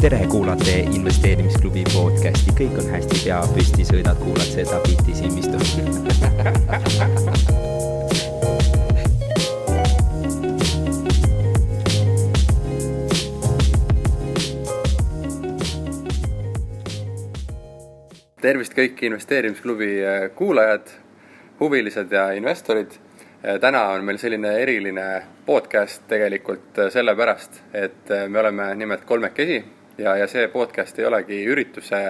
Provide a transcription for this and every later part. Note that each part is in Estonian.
tere, kuulate investeerimisklubi podcasti, kõik on hästi, pea püsti, sõidad, kuulad seda bitti silmistu tervist kõik investeerimisklubi äh, kuulajad, huvilised ja investorid. Äh, täna on meil selline eriline podcast tegelikult äh, sellepärast, et me oleme nimelt kolmekesi ja, ja see podcast ei olegi ürituse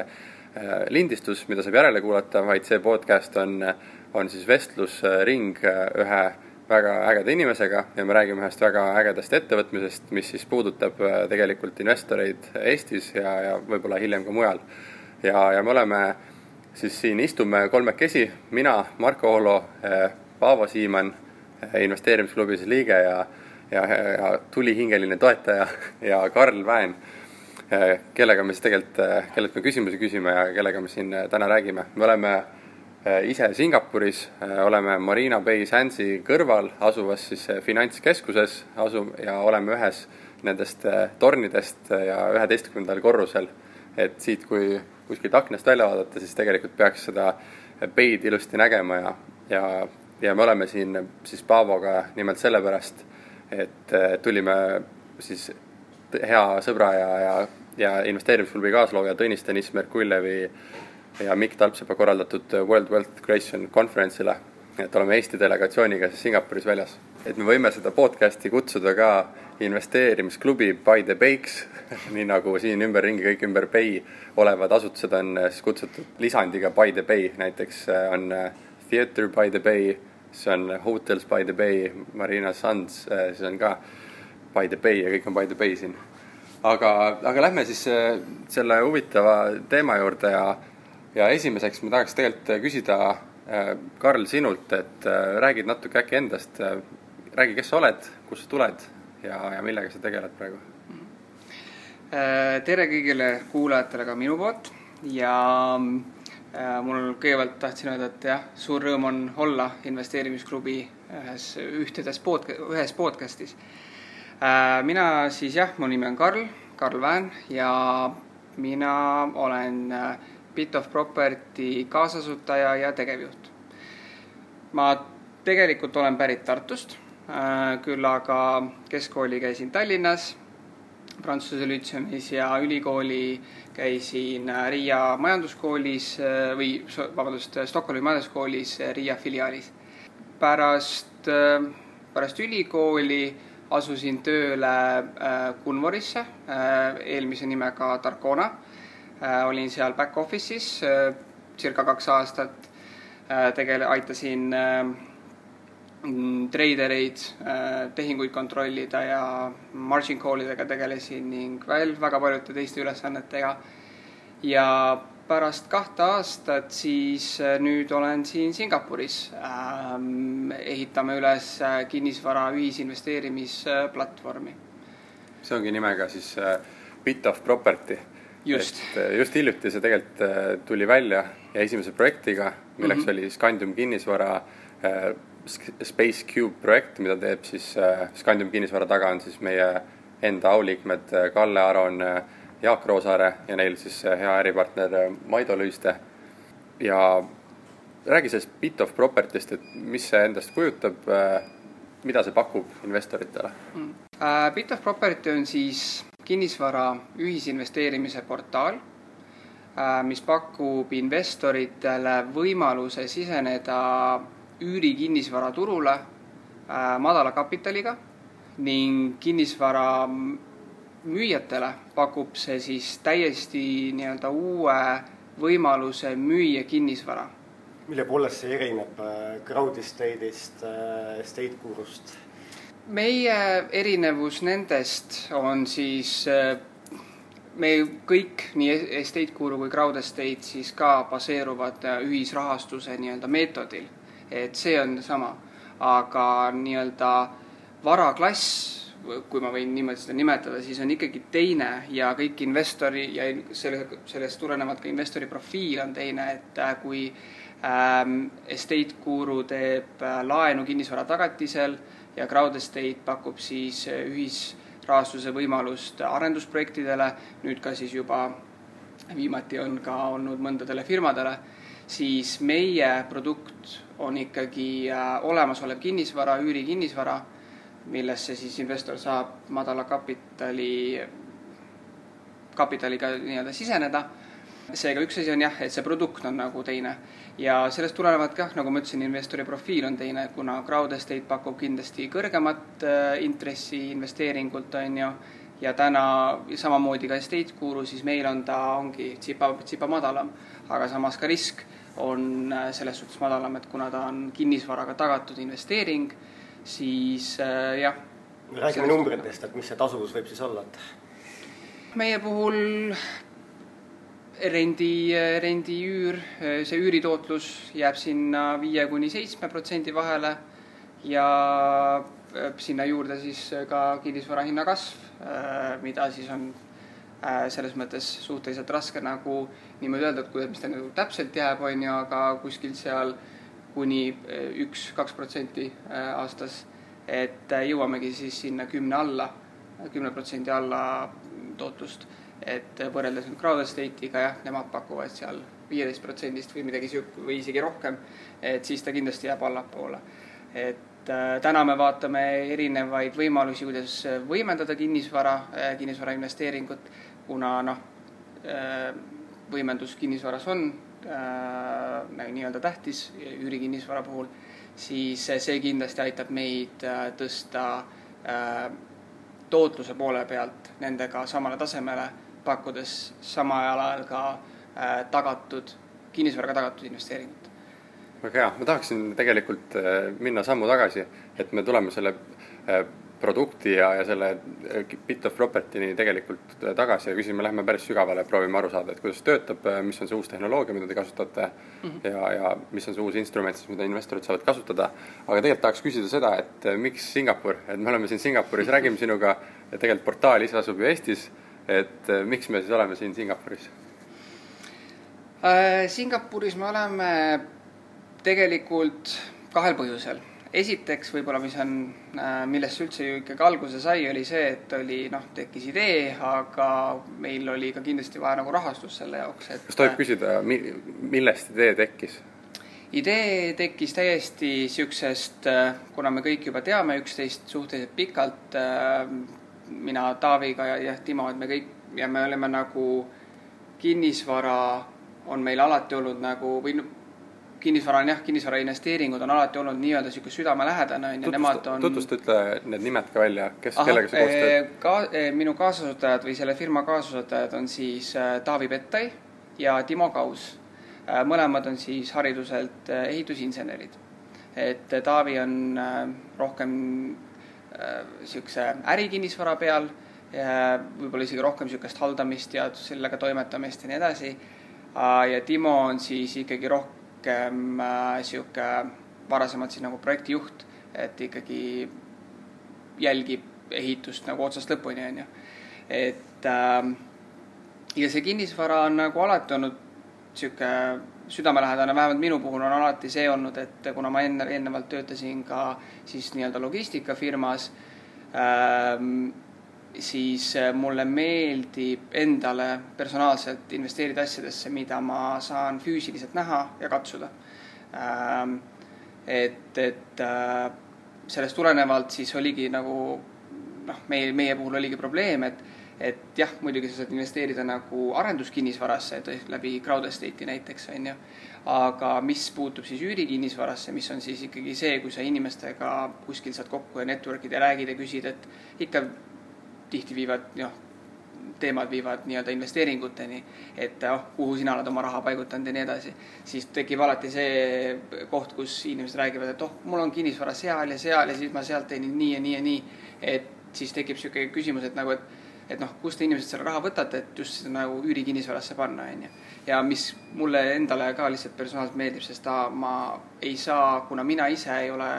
lindistus, mida saab järele kuulata, vaid see podcast on, on siis vestlusring ühe väga ägeda inimesega ja me räägime ühest väga ägedast ettevõtmisest, mis siis puudutab tegelikult investoreid Eestis ja, ja võib-olla hiljem ka mujal. Ja, ja me oleme siis siin istume kolmekesi, mina, Marko Ohlo, eh, Paavo Siimann, eh, investeerimisklubis liige ja, ja, ja tulihingeline toetaja ja Karl Väen, eh, kellega me siis tegelikult, kellelt me küsimusi küsime ja kellega me siin täna räägime. me oleme ise Singapuris, oleme Marina Bay Sandsi kõrval asuvas siis finantskeskuses asu- ja oleme ühes nendest tornidest ja üheteistkümnendal korrusel. Et siit, kui kuskilt aknast välja vaadata, siis tegelikult peaks seda peid ilusti nägema ja, ja, ja me oleme siin siis Paavoga nimelt sellepärast, et tulime siis hea sõbra ja, ja, ja investeerimisklubi kaaslooja Tõnis Deniss Merkuljevi ja Mikk Talpsepa korraldatud World Wealth Creation konverentsile. Et oleme Eesti delegatsiooniga siis Singapuris väljas. et me võime seda podcast'i kutsuda ka investeerimisklubi By the Bakes nii nagu siin ümberringi kõik ümber Bay olevad asutused on äh, siis kutsutud lisandiga By the Bay, näiteks äh, on äh, Theatre by the Bay, siis on Hotels by the Bay, Marina Sands, siis on ka By the Bay ja kõik on By the Bay siin. aga, aga lähme siis selle huvitava teema juurde ja, ja esimeseks ma tahaks tegelikult küsida Karl sinult, et räägid natuke äkki endast, räägi, kes sa oled, kust sa tuled ja, ja millega sa tegeled praegu? Äh, tere kõigile kuulajatele ka minu poolt ja äh, mul kõigepealt tahtsin öelda, et jah, suur rõõm on olla investeerimisklubi ühes, ühtedes pod-, ühes podcast'is. Äh, mina siis jah, mu nimi on Karl, Karl Vään ja mina olen Bit of Property kaasasutaja ja tegevjuht. ma tegelikult olen pärit Tartust Äh, küll aga keskkooli käisin Tallinnas, Prantsuse Lütseumis ja ülikooli käisin äh, Riia majanduskoolis äh, või vabandust, Stockholmi majanduskoolis Riia filiaalis. pärast, pärast ülikooli asusin tööle Gunvorisse, eelmise nimega Tarcona. Olin seal back office'is circa kaks aastat, tegele-, aitasin Mm, treidereid, äh, tehinguid kontrollida ja margin call idega tegelesin ning veel väga paljude teiste ülesannetega. ja pärast kahte aastat siis äh, nüüd olen siin Singapuris ähm,. ehitame üles äh, kinnisvara ühisinvesteerimisplatvormi. see ongi nimega siis Bit of Property. Just. just hiljuti see tegelikult tuli välja ja esimese projektiga, milleks mm -hmm. oli Scandium kinnisvara Space Cube projekt, mida teeb siis äh, Scandium kinnisvara taga on siis meie enda auliikmed äh, Kalle Aron, äh, Jaak Roosaare ja neil siis hea äripartner Maido Lüüste. ja räägi sellest bit of property'st, et mis see endast kujutab, mida see pakub investoritele mm.? Uh, bit of property on siis kinnisvara ühisinvesteerimise portaal uh,, mis pakub investoritele võimaluse siseneda üürikinnisvaraturule äh, madala kapitaliga ning kinnisvara müüjatele pakub see siis täiesti nii-öelda uue võimaluse müüa kinnisvara. mille poolest see erineb äh, crowd estate'ist, äh, estate gurust? Meie erinevus nendest on siis me kõik, nii estate guru kui crowd estate siis ka baseeruvad ühisrahastuse nii-öelda meetodil et see on sama. aga nii-öelda varaklass, kui ma võin niimoodi seda nimetada, siis on ikkagi teine ja kõik investori ja selle, sellest tulenevalt ka investori profiil on teine, et äh, kui ähm,. Estate Guru teeb äh, laenu kinnisvara tagatisel ja Crowd Estate pakub siis äh, ühisrahastuse võimalust arendusprojektidele, nüüd ka siis juba viimati on ka olnud mõndadele firmadele, siis meie produkt on ikkagi äh, olemasolev kinnisvara, üürikinnisvara, millesse siis investor saab madala kapitali, kapitaliga nii-öelda siseneda. Seega üks asi on jah, et see produkt on nagu teine ja sellest tulenevalt kah, nagu ma ütlesin, investori profiil on teine, kuna Crowd Estate pakub kindlasti kõrgemat äh, intressi investeeringult, on ju ja täna samamoodi ka estate guru, siis meil on ta, ongi tsipa, tsipa madalam, aga samas ka risk on äh, selles suhtes madalam, et kuna ta on kinnisvaraga tagatud investeering, siis äh, jah. räägime numbritest, et mis see tasuvus võib siis olla, et? meie puhul rendi, rendiüür, see üüritootlus jääb sinna viie kuni seitsme protsendi vahele ja äh, sinna juurde siis ka kinnisvara hinna kasv, äh, mida siis on Äh, selles mõttes suhteliselt raske nagu niimoodi öelda, et kuidas, mis ta nagu täpselt jääb, on ju, aga kuskil seal kuni üks-kaks protsenti aastas. et jõuamegi siis sinna kümne alla, kümne protsendi alla tootlust. Et võrreldes nüüd Crowd Estate'iga jah, nemad pakuvad seal viieteist protsendist või midagi sihuke või isegi rohkem, et siis ta kindlasti jääb allapoole. et täna me vaatame erinevaid võimalusi, kuidas võimendada kinnisvara, kinnisvara investeeringut kuna noh, äh, võimendus kinnisvaras on äh, nii-öelda tähtis üürikinnisvara puhul, siis see kindlasti aitab meid äh, tõsta tootluse poole pealt nendega samale tasemele, pakkudes samal ajal ka tagatud, kinnisvaraga tagatud investeeringut. väga hea, ma tahaksin tegelikult minna sammu tagasi, et me tuleme selle produkti ja, ja selle äh, bit of property'ni tegelikult äh, tagasi ja küsime, lähme päris sügavale, proovime aru saada, et kuidas töötab, äh, mis on see uus tehnoloogia, mida te kasutate mm -hmm. ja, ja mis on see uus instrument siis, mida investorid saavad kasutada. aga tegelikult tahaks küsida seda, et miks Singapur, et me oleme siin Singapuris, räägime sinuga, tegelikult portaal ise asub ju Eestis, et miks me siis oleme siin Singapuris äh,? Singapuris me oleme tegelikult kahel põhjusel esiteks võib-olla, mis on, äh, millest see üldse ju ikkagi alguse sai, oli see, et oli noh, tekkis idee, aga meil oli ka kindlasti vaja nagu rahastust selle jaoks, et. kas tohib küsida, millest idee tekkis? idee tekkis täiesti siuksest, äh, kuna me kõik juba teame üksteist suhteliselt pikalt, mina Taaviga ja, ja Timo, et me kõik ja me oleme nagu kinnisvara on meil alati olnud nagu või kinnisvara on jah, kinnisvara investeeringud on alati olnud nii-öelda niisugune südamelähedane on ju, nemad on. tutvusta, ütle need nimed ka välja, kes, kellega sa koos teed eh, ka,? Eh, minu kaasasutajad või selle firma kaasasutajad on siis eh, Taavi Pettai ja Timo Kaus. mõlemad on siis hariduselt ehitusinsenerid. et Taavi on rohkem niisuguse ärikinnisvara peal, võib-olla isegi rohkem niisugust haldamist ja sellega toimetamist ja nii edasi. ja Timo on siis ikkagi rohkem rohkem äh, varasemalt siis nagu projektijuht, et ikkagi jälgib ehitust nagu otsast lõpuni, on ju. et äh, ja see kinnisvara on nagu alati olnud sihuke südamelähedane, vähemalt minu puhul on alati see olnud, et kuna ma enne, eelnevalt töötasin ka siis nii-öelda logistikafirmas ähm,, siis mulle meeldib endale personaalselt investeerida asjadesse, mida ma saan füüsiliselt näha ja katsuda. Ähm, et, et äh, sellest tulenevalt siis oligi nagu noh, meie, meie puhul oligi probleem, et, et jah, muidugi sa saad investeerida nagu arenduskinnisvarasse läbi crowd estate'i näiteks, on ju. aga mis puutub siis üürikinnisvarasse, mis on siis ikkagi see, kui sa inimestega kuskil saad kokku ja network'id ja räägid ja küsid, et ikka tihti viivad, noh, teemad viivad nii-öelda investeeringuteni, et oh, kuhu sina oled oma raha paigutanud ja nii edasi, siis tekib alati see koht, kus inimesed räägivad, et oh, mul on kinnisvara seal ja seal ja siis ma sealt teenin nii ja nii ja nii. et siis tekib niisugune küsimus, et nagu, et, et noh, kust te inimesed selle raha võtate, et just nagu üürikinnisvarasse panna, on ju. ja mis mulle endale ka lihtsalt personaalselt meeldib, sest ta, ma ei saa, kuna mina ise ei ole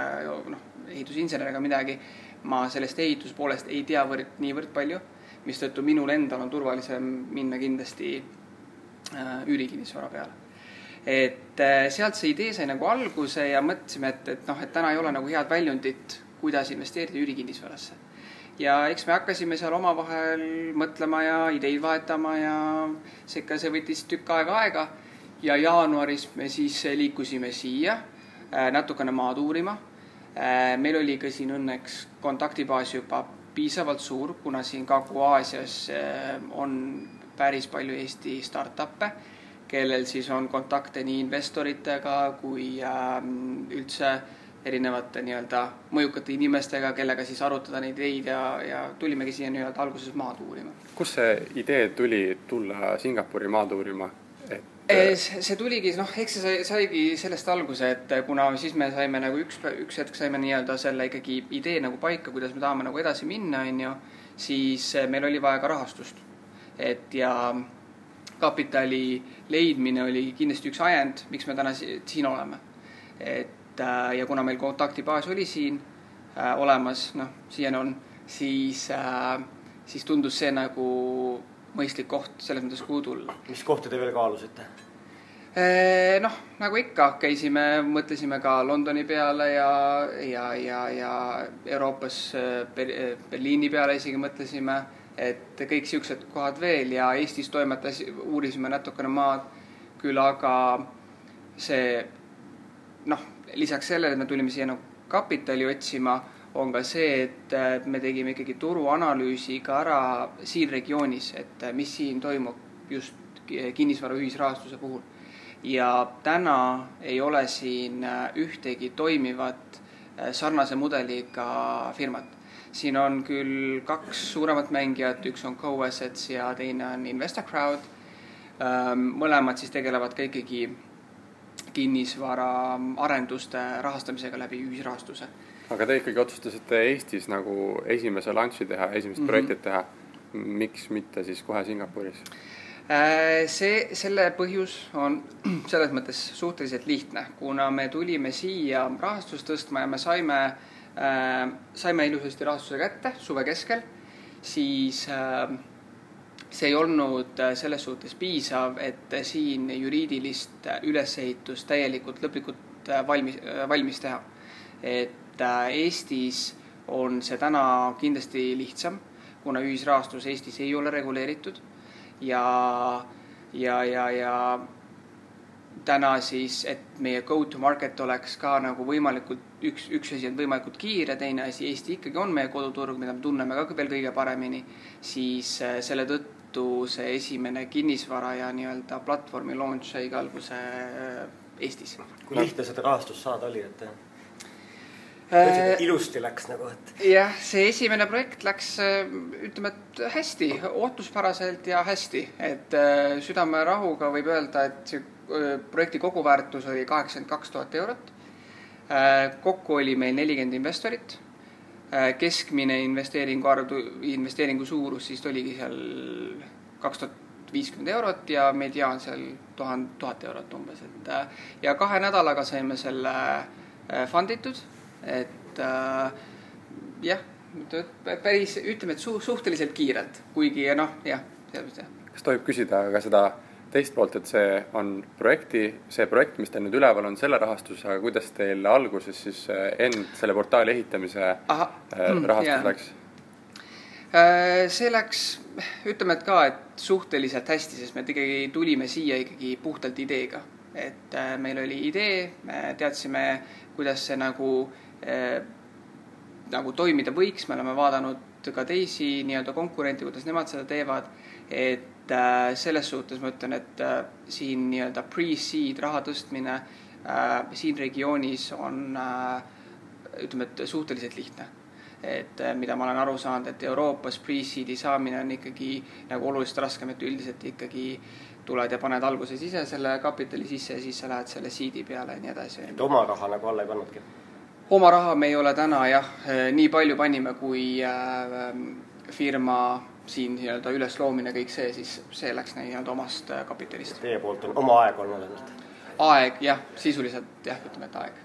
noh, ehitusinsener ega midagi ma sellest ehituspoolest ei tea võrd, niivõrd palju, mistõttu minul endal on turvalisem minna kindlasti äh, üürikinnisvara peale. et äh, sealt see idee sai nagu alguse ja mõtlesime, et, et noh, et täna ei ole nagu head väljundit, kuidas investeerida üürikinnisvarasse. Ja eks me hakkasime seal omavahel mõtlema ja ideid vahetama ja see ikka, see võttis tükk aega aega ja jaanuaris me siis liikusime siia äh, natukene maad uurima. Äh, meil oli ka siin õnneks kontaktibaas juba piisavalt suur, kuna siin Kagu-Aasias on päris palju Eesti startup'e kellel siis on kontakte nii investoritega kui ähm, üldse erinevate nii-öelda mõjukate inimestega, kellega siis arutada neid ideid ja, ja tulimegi siia nii-öelda alguses maad uurima. kust see idee tuli tulla Singapuri maad uurima? et eh, see tuligi, noh, eks see sai, saigi sellest alguse, et kuna siis me saime nagu üks, üks hetk saime nii-öelda selle ikkagi idee nagu paika, kuidas me tahame nagu edasi minna, on ju, siis meil oli vaja ka rahastust. et ja kapitali leidmine oli kindlasti üks ajend, miks me täna siin oleme. et äh, ja kuna meil kontaktibaas oli siin äh, olemas, noh, siiani on, siis äh,, siis tundus see nagu mõistlik koht selles mõttes, kuhu tulla. mis kohti te veel kaalusite? Noh, nagu ikka, käisime, mõtlesime ka Londoni peale ja, ja, ja, ja Euroopas äh, Berliini peale isegi mõtlesime et kõik siuksed kohad veel ja Eestis toimetas, uurisime natukene maad küll, aga see noh, lisaks sellele, et me tulime siia nagu kapitali otsima, on ka see, et me tegime ikkagi turuanalüüsi ka ära siin regioonis, et mis siin toimub just kinnisvara ühisrahastuse puhul. ja täna ei ole siin ühtegi toimivat sarnase mudeliga firmat siin on küll kaks suuremat mängijat, üks on Co-Assets ja teine on InvestorCrowd. Ähm, mõlemad siis tegelevad ka ikkagi kinnisvara arenduste rahastamisega läbi ühisrahastuse. aga te ikkagi otsustasite Eestis nagu esimese launch'i teha, esimesed mm -hmm. projektid teha. miks mitte siis kohe Singapuris? Äh, see, selle põhjus on selles mõttes suhteliselt lihtne, kuna me tulime siia rahastust tõstma ja me saime Äh, saime ilusasti rahastuse kätte suve keskel, siis äh, see ei olnud äh, selles suhtes piisav, et siin juriidilist ülesehitust täielikult lõplikult valmis, valmis teha. et Eestis on see täna kindlasti lihtsam, kuna ühisrahastus Eestis ei ole reguleeritud ja, ja, ja, ja täna siis, et meie go to market oleks ka nagu võimalikult üks, üks asi on võimalikult kiire, teine asi, Eesti ikkagi on meie koduturg, mida me tunneme ka veel kõige paremini, siis äh, selle tõttu see esimene kinnisvara ja nii-öelda platvormi launch sai alguse äh, Eestis. kui lihtne seda rahastust saada oli, et äh, ilusti läks nagu, et. jah, see esimene projekt läks, ütleme, et hästi, ootuspäraselt ja hästi, et südamerahuga võib öelda, et see projekti koguväärtus oli kaheksakümmend kaks tuhat eurot. kokku oli meil nelikümmend investorit. Keskmine investeeringu arv, investeeringu suurus siis oligi seal kaks tuhat viiskümmend eurot ja mediaan seal tuhande, tuhat eurot umbes, et ja kahe nädalaga saime selle fund itud, et jah, päris ütleme, et su, suhteliselt kiirelt, kuigi noh, jah, selles mõttes jah. kas tohib küsida ka seda teist poolt, et see on projekti, see projekt, mis teil nüüd üleval on, selle rahastusega, kuidas teil alguses siis eh, end selle portaali ehitamise Aha. Eh, mm, rahastus yeah. läks? Äh, see läks, ütleme, et ka, et suhteliselt hästi, sest me ikkagi tulime siia ikkagi puhtalt ideega. et meil oli idee, me teadsime, kuidas see nagu äh,, nagu toimida võiks, me oleme vaadanud ka teisi nii-öelda konkurente, kuidas nemad seda teevad, et et äh, selles suhtes ma ütlen, et äh, siin nii-öelda pre-seed raha tõstmine äh, siin regioonis on ütleme, et suhteliselt lihtne. et mida ma olen aru saanud, et Euroopas pre-seed'i saamine on ikkagi nagu oluliselt raskem, et üldiselt ikkagi tuled ja paned alguses ise selle kapitali sisse ja siis sa lähed selle seed'i peale ja nii edasi. et oma raha nagu alla ei pannudki? oma raha me ei ole täna jah, nii palju panime, kui firma siin nii-öelda ülesloomine, kõik see, siis see läks nii-öelda omast äh, kapitalist. Teie poolt on oma aeg olnud ainult? aeg jah, sisuliselt jah, ütleme, et aeg.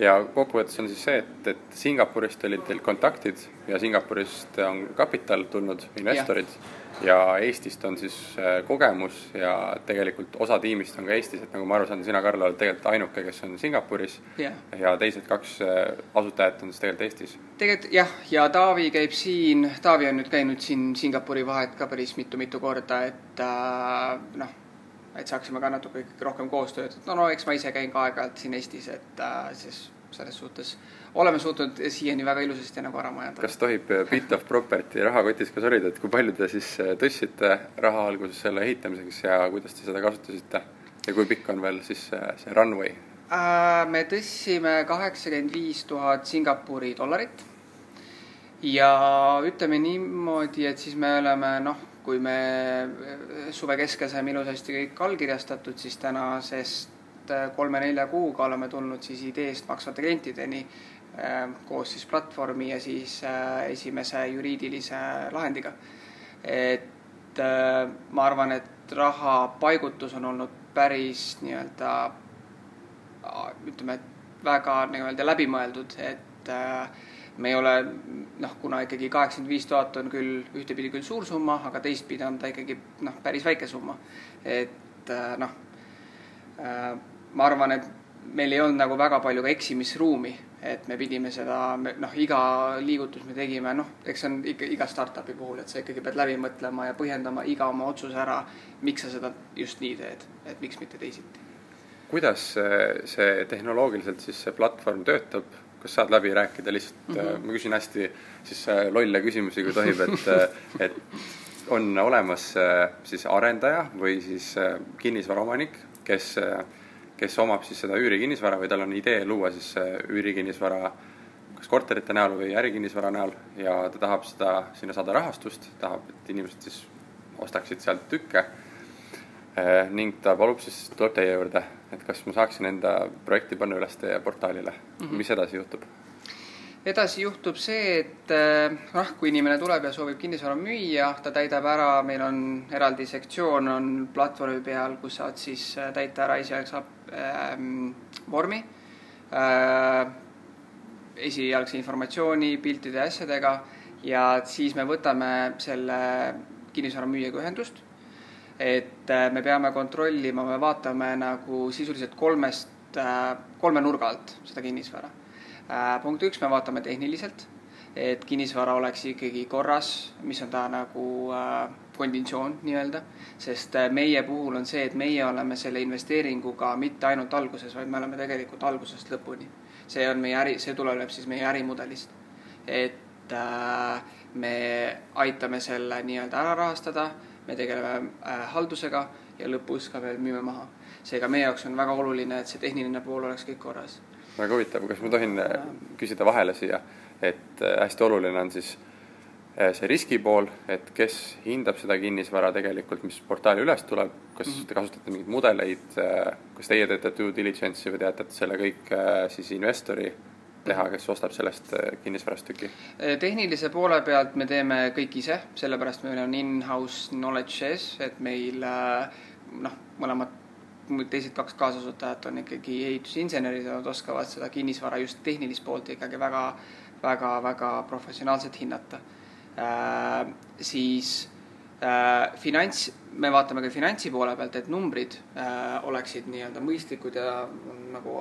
ja kokkuvõttes on siis see, et, et Singapurist olid teil kontaktid ja Singapurist on kapital tulnud, investorid ja, ja Eestist on siis äh, kogemus ja tegelikult osa tiimist on ka Eestis, et nagu ma aru saan, sina, Karl, oled tegelikult ainuke, kes on Singapuris yeah. ja teised kaks äh, asutajat on siis tegelikult Eestis. tegelikult jah, ja Taavi käib siin, Taavi on nüüd käinud siin Singapuri vahet ka päris mitu-mitu korda, et äh, noh et saaksime ka natuke rohkem koostööd, et no, no eks ma ise käin ka aeg-ajalt siin Eestis, et äh, siis selles suhtes oleme suutnud siiani väga ilusasti nagu ära majandada. kas tohib äh, bit of property rahakotis ka sorida, et kui palju te siis äh, tõstsite raha alguses selle ehitamiseks ja kuidas te seda kasutasite ja kui pikk on veel siis äh, see runway? me tõstsime kaheksakümmend viis tuhat Singapuri dollarit ja ütleme niimoodi, et siis me oleme noh, kui me suve keskel saime ilusasti kõik allkirjastatud, siis tänasest kolme-nelja kuuga oleme tulnud siis ideest maksvate klientideni äh, koos siis platvormi ja siis äh, esimese juriidilise lahendiga. et äh, ma arvan, et raha paigutus on olnud päris nii-öelda ütleme, et väga nii-öelda läbimõeldud, et äh, me ei ole noh, kuna ikkagi kaheksakümmend viis tuhat on küll ühtepidi küll suur summa, aga teistpidi on ta ikkagi noh, päris väike summa. et äh, noh, äh, ma arvan, et meil ei olnud nagu väga palju ka eksimisruumi, et me pidime seda, noh, iga liigutus me tegime, noh, eks see on ikka iga startup'i puhul, et sa ikkagi pead läbi mõtlema ja põhjendama iga oma otsuse ära, miks sa seda just nii teed, et miks mitte teisiti. kuidas see tehnoloogiliselt siis see platvorm töötab kas saad läbi rääkida lihtsalt mm, -hmm. ma küsin hästi siis äh, lolle küsimusi, kui tohib, et, äh, et on olemas siis arendaja või siis kinnisvaraomanik, kes, kes omab siis seda üürikinnisvara või tal on idee luua siis üürikinnisvara kas korterite näol või ärikinnisvara näol ja ta tahab seda, sinna saada rahastust, tahab, et inimesed siis ostaksid sealt tükke ning ta palub siis, tuleb teie juurde et kas ma saaksin enda projekti panna üles teie portaalile mm, -hmm. mis edasi juhtub? Edasi juhtub see, et noh, kui inimene tuleb ja soovib kinnisvara müüa, ta täidab ära, meil on eraldi sektsioon on platvormi peal, kus saad siis eh, täita ära esialgse ähm, vormi äh,, esialgse informatsiooni, piltide ja asjadega ja siis me võtame selle kinnisvara müüjaga ühendust et äh, me peame kontrollima, me vaatame nagu sisuliselt kolmest, äh, kolme nurga alt seda kinnisvara. Äh, punkt üks, me vaatame tehniliselt, et kinnisvara oleks ikkagi korras, mis on ta nagu konditsioon nii-öelda, sest meie puhul on see, et meie oleme selle investeeringuga mitte ainult alguses, vaid me oleme tegelikult algusest lõpuni. see on meie äri, see tuleneb siis meie ärimudelist. et äh, me aitame selle nii-öelda ära rahastada me tegeleme äh, haldusega ja lõpus ka veel müüme maha. seega meie jaoks on väga oluline, et see tehniline pool oleks kõik korras. Väga huvitav, kas ma tohin äh, küsida vahele siia, et äh, hästi oluline on siis see riskipool, et kes hindab seda kinnisvara tegelikult, mis portaali üles tuleb, kas mm -hmm. te kasutate mingeid mudeleid, kas teie teete due diligence'i või teatate selle kõik siis investori teha, kes ostab sellest äh, kinnisvarast tüki? Äh, tehnilise poole pealt me teeme kõik ise, sellepärast meil on in-house knowledge sees, et meil äh, noh, mõlemad teised kaks kaasasutajat on ikkagi ehitusinsenerid ja nad oskavad seda kinnisvara just tehnilist poolt ikkagi väga, väga, väga professionaalselt hinnata äh,. siis äh, finants, me vaatame ka finantsi poole pealt, et numbrid äh, oleksid nii-öelda mõistlikud ja nagu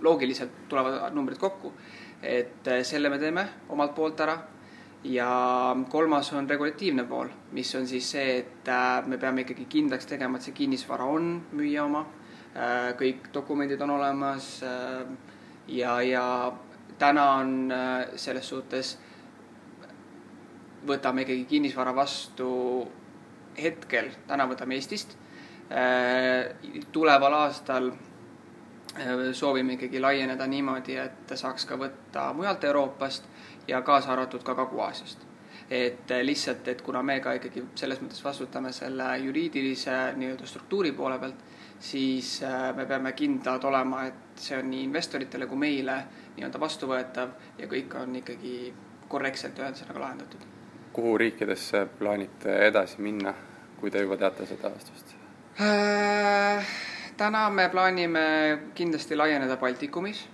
loogiliselt tulevad numbrid kokku. et eh, selle me teeme omalt poolt ära. Ja kolmas on regulatiivne pool, mis on siis see, et eh, me peame ikkagi kindlaks tegema, et see kinnisvara on müüja oma. Eh, kõik dokumendid on olemas. ja, ja täna on selles suhtes, võtame ikkagi kinnisvara vastu hetkel, täna võtame Eestist. tuleval aastal Äh, soovime ikkagi laieneda niimoodi, et saaks ka võtta mujalt Euroopast ja kaasa arvatud ka Kagu-Aasiast. et äh, lihtsalt, et kuna me ka ikkagi selles mõttes vastutame selle juriidilise nii-öelda struktuuri poole pealt, siis äh, me peame kindlad olema, et see on nii investoritele kui meile nii-öelda vastuvõetav ja kõik on ikkagi korrektselt ühesõnaga lahendatud. kuhu riikidesse plaanite edasi minna, kui te juba teate seda vastust äh,? täna me plaanime kindlasti laieneda Baltikumis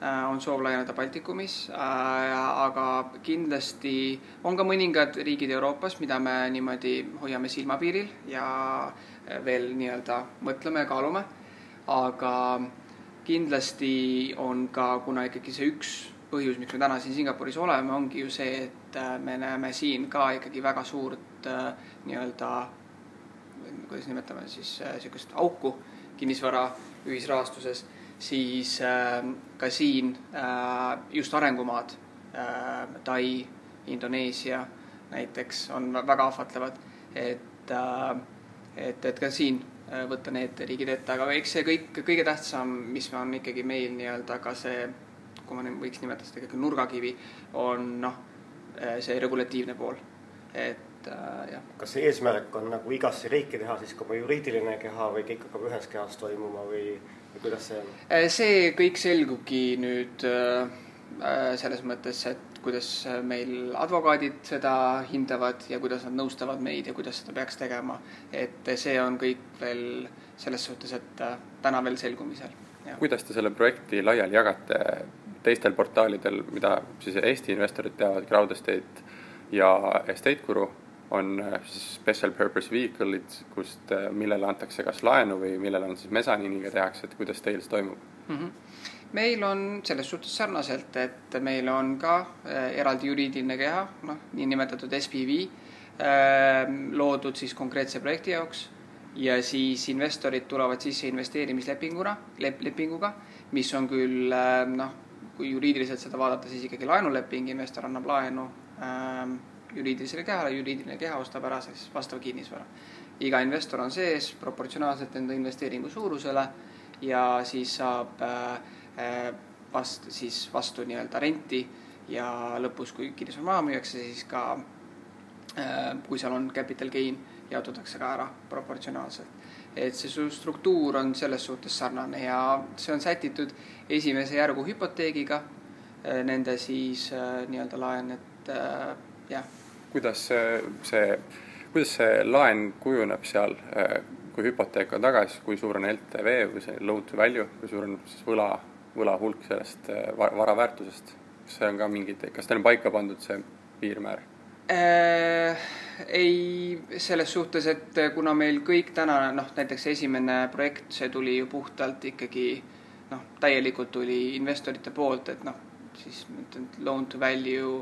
on soov laieneda Baltikumis, aga kindlasti on ka mõningad riigid Euroopas, mida me niimoodi hoiame silmapiiril ja veel nii-öelda mõtleme ja kaalume. aga kindlasti on ka, kuna ikkagi see üks põhjus, miks me täna siin Singapuris oleme, ongi ju see, et me näeme siin ka ikkagi väga suurt nii-öelda, kuidas nimetame siis, niisugust auku kinnisvara ühisrahastuses siis äh, ka siin äh, just arengumaad äh,, Tai, Indoneesia näiteks on väga ahvatlevad, et äh,, et, et ka siin võtta need riigid ette, aga eks see kõik, kõige tähtsam, mis on ikkagi meil nii-öelda ka see, kui ma võiks nimetada seda ikkagi nurgakivi, on noh, see regulatiivne pool, et äh, jah. kas see eesmärk on nagu igasse riiki teha siis ka oma juriidiline keha või kõik hakkab ühes kehas toimuma või kuidas see on? Äh, see kõik selgubki nüüd äh, äh, selles mõttes, et kuidas meil advokaadid seda hindavad ja kuidas nad nõustavad meid ja kuidas seda peaks tegema. et see on kõik veel selles suhtes, et täna veel selgumisel. kuidas te selle projekti laiali jagate teistel portaalidel, mida siis Eesti investorid teavad, Crowd Estate ja Estate Guru on äh, siis special purpose vehicle'id, kust, äh, millele antakse kas laenu või millele on siis mesaniiniga tehakse, et kuidas teil see toimub mm? -hmm meil on selles suhtes sarnaselt, et meil on ka äh, eraldi juriidiline keha, noh, niinimetatud SPV äh,, loodud siis konkreetse projekti jaoks ja siis investorid tulevad sisse investeerimislepinguna, lep-, lepinguga, mis on küll noh, kui juriidiliselt seda vaadata, siis ikkagi laenuleping, investor annab laenu äh, juriidilisele kehale, juriidiline keha ostab ära siis vastava kinnisvara. iga investor on sees proportsionaalselt enda investeeringu suurusele ja siis saab äh, vast-, siis vastu nii-öelda renti ja lõpus, kui kinnisvara maha müüakse, siis ka äh, kui seal on capital gain, jaotatakse ka ära proportsionaalselt. et see struktuur on selles suhtes sarnane ja see on sätitud esimese järgu hüpoteegiga, äh, nende siis nii-öelda laen, et kuidas see, see, kuidas see laen kujuneb seal, äh, kui hüpoteek on tagasi, kui suur on LTV või see loan to value, kui suur on siis võla, võla hulk sellest äh, vara väärtusest? kas see on ka mingid, kas teil on paika pandud see piirmäär äh,? ei, selles suhtes, et kuna meil kõik täna noh, näiteks esimene projekt, see tuli ju puhtalt ikkagi noh, täielikult tuli investorite poolt, et noh, siis loan to value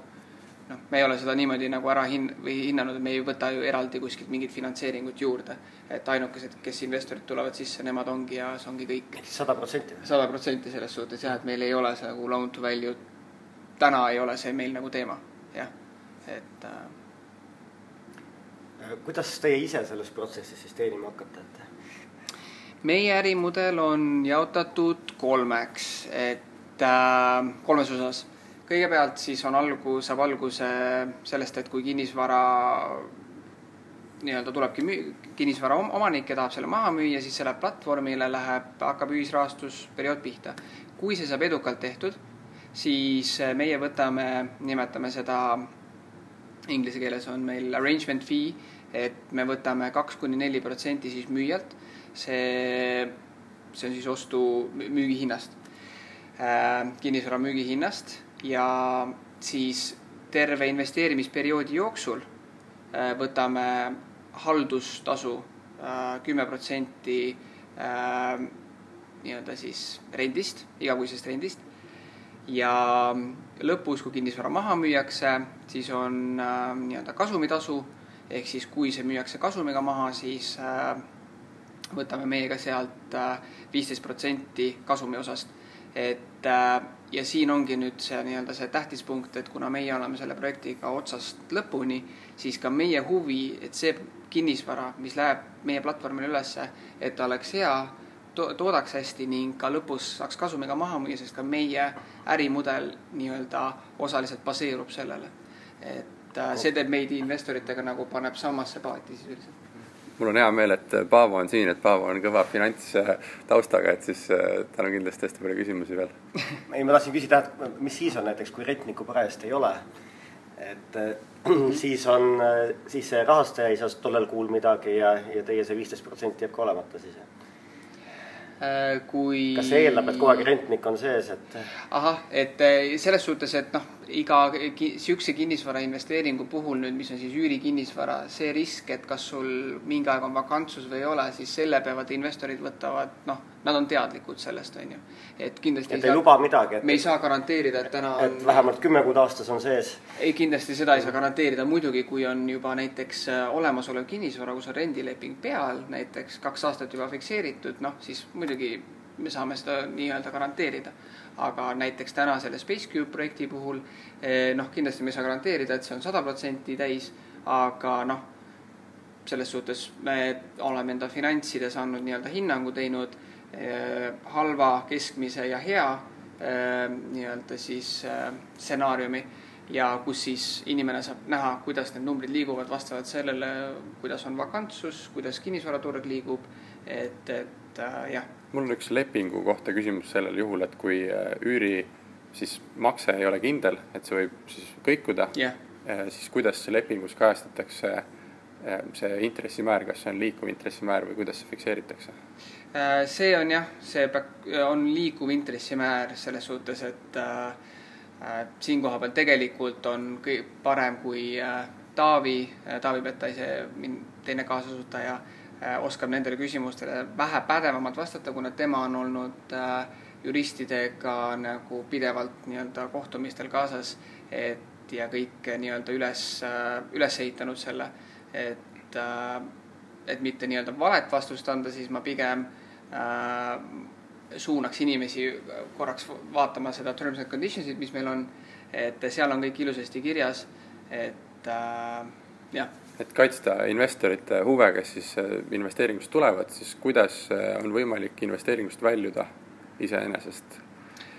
noh, me ei ole seda niimoodi nagu ära hin- või hinnanud, me ei võta ju eraldi kuskilt mingit finantseeringut juurde. et ainukesed, kes investorid tulevad sisse, nemad ongi ja see ongi kõik. sada protsenti? sada protsenti selles suhtes jah, et meil ei ole see nagu loan to value, täna ei ole see meil nagu teema, jah, et äh.... kuidas teie ise selles protsessis siis teenima hakkate, et? meie ärimudel on jaotatud kolmeks, et äh, kolmes osas kõigepealt siis on algu-, saab alguse sellest, et kui kinnisvara nii-öelda tulebki müü-, kinnisvara omanik ja tahab selle maha müüa, siis see läheb platvormile, läheb, hakkab ühisrahastusperiood pihta. kui see saab edukalt tehtud, siis meie võtame, nimetame seda, inglise keeles on meil arrangement fee, et me võtame kaks kuni neli protsenti siis müüjalt, see, see on siis ostu, müügihinnast, äh, kinnisvara müügihinnast ja siis terve investeerimisperioodi jooksul äh, võtame haldustasu äh, kümme protsenti äh, nii-öelda siis rendist, igakuisest rendist. ja lõpus, kui kinnisvara maha müüakse, siis on nii-öelda kasumitasu ehk siis kui see müüakse kasumiga maha, siis võtame meiega sealt viisteist protsenti kasumi osast. et ja siin ongi nüüd see nii-öelda see tähtis punkt, et kuna meie oleme selle projektiga otsast lõpuni, siis ka meie huvi, et see kinnisvara, mis läheb meie platvormile ülesse, et ta oleks hea to, toodaks hästi ning ka lõpus saaks kasumiga maha müüa, sest ka meie ärimudel nii-öelda osaliselt baseerub sellele. et äh, see teeb meid investoritega nagu, paneb samasse paati sisuliselt mul on hea meel, et Paavo on siin, et Paavo on kõva finantstaustaga, et siis äh, tal on kindlasti hästi palju küsimusi veel. ei, ma tahtsin küsida, et mis siis on näiteks, kui rentnikku parajasti ei ole, et äh, siis on, äh, siis see rahastaja ei saa tollel kuul midagi ja, ja teie see viisteist protsenti jääb ka olemata siis? Äh, kui. kas see eeldab, et kogu aeg rentnik on sees, et? ahah, et äh, selles suhtes, et noh, iga sihukese kinnisvara investeeringu puhul nüüd, mis on siis üürikinnisvara, see risk, et kas sul mingi aeg on vakantsus või ei ole, siis selle peavad investorid võtavad, noh, nad on teadlikud sellest, on ju. et kindlasti. et ei, ei luba midagi, et. me ei saa garanteerida, et täna on. et vähemalt kümme kuud aastas on sees. ei, kindlasti seda ei saa garanteerida, muidugi kui on juba näiteks äh, olemasolev kinnisvara, kus on rendileping peal, näiteks kaks aastat juba fikseeritud, noh, siis muidugi me saame seda nii-öelda garanteerida. aga näiteks täna selle SpaceCube projekti puhul eh, noh, kindlasti me ei saa garanteerida, et see on sada protsenti täis, aga noh, selles suhtes me oleme enda finantsides andnud nii-öelda hinnangu teinud eh, halva, keskmise ja hea eh, nii-öelda siis stsenaariumi ja kus siis inimene saab näha, kuidas need numbrid liiguvad vastavalt sellele, kuidas on vakantsus, kuidas kinnisvaraturg liigub, et, et jah mul on üks lepingu kohta küsimus sellel juhul, et kui äh, üüri siis makse ei ole kindel, et see võib siis kõikuda yeah., äh, siis kuidas lepingus kajastatakse äh, see intressimäär, kas see on liikuv intressimäär või kuidas see fikseeritakse? see on jah, see on liikuv intressimäär selles suhtes, et äh, siinkoha peal tegelikult on parem, kui äh, Taavi, Taavi Petta ise, teine kaasasutaja äh, Äh, oskab nendele küsimustele vähe pädevamalt vastata, kuna tema on olnud äh, juristidega nagu pidevalt nii-öelda kohtumistel kaasas, et ja kõik nii-öelda üles, äh, üles ehitanud selle, et, et mitte nii-öelda valet vastust anda, siis ma pigem äh, suunaks inimesi korraks vaatama seda terms and conditions'it, mis meil on, et seal on kõik ilusasti kirjas, et äh, jah et kaitsta investorite huve, kes siis äh, investeeringust tulevad, siis kuidas äh, on võimalik investeeringust väljuda iseenesest?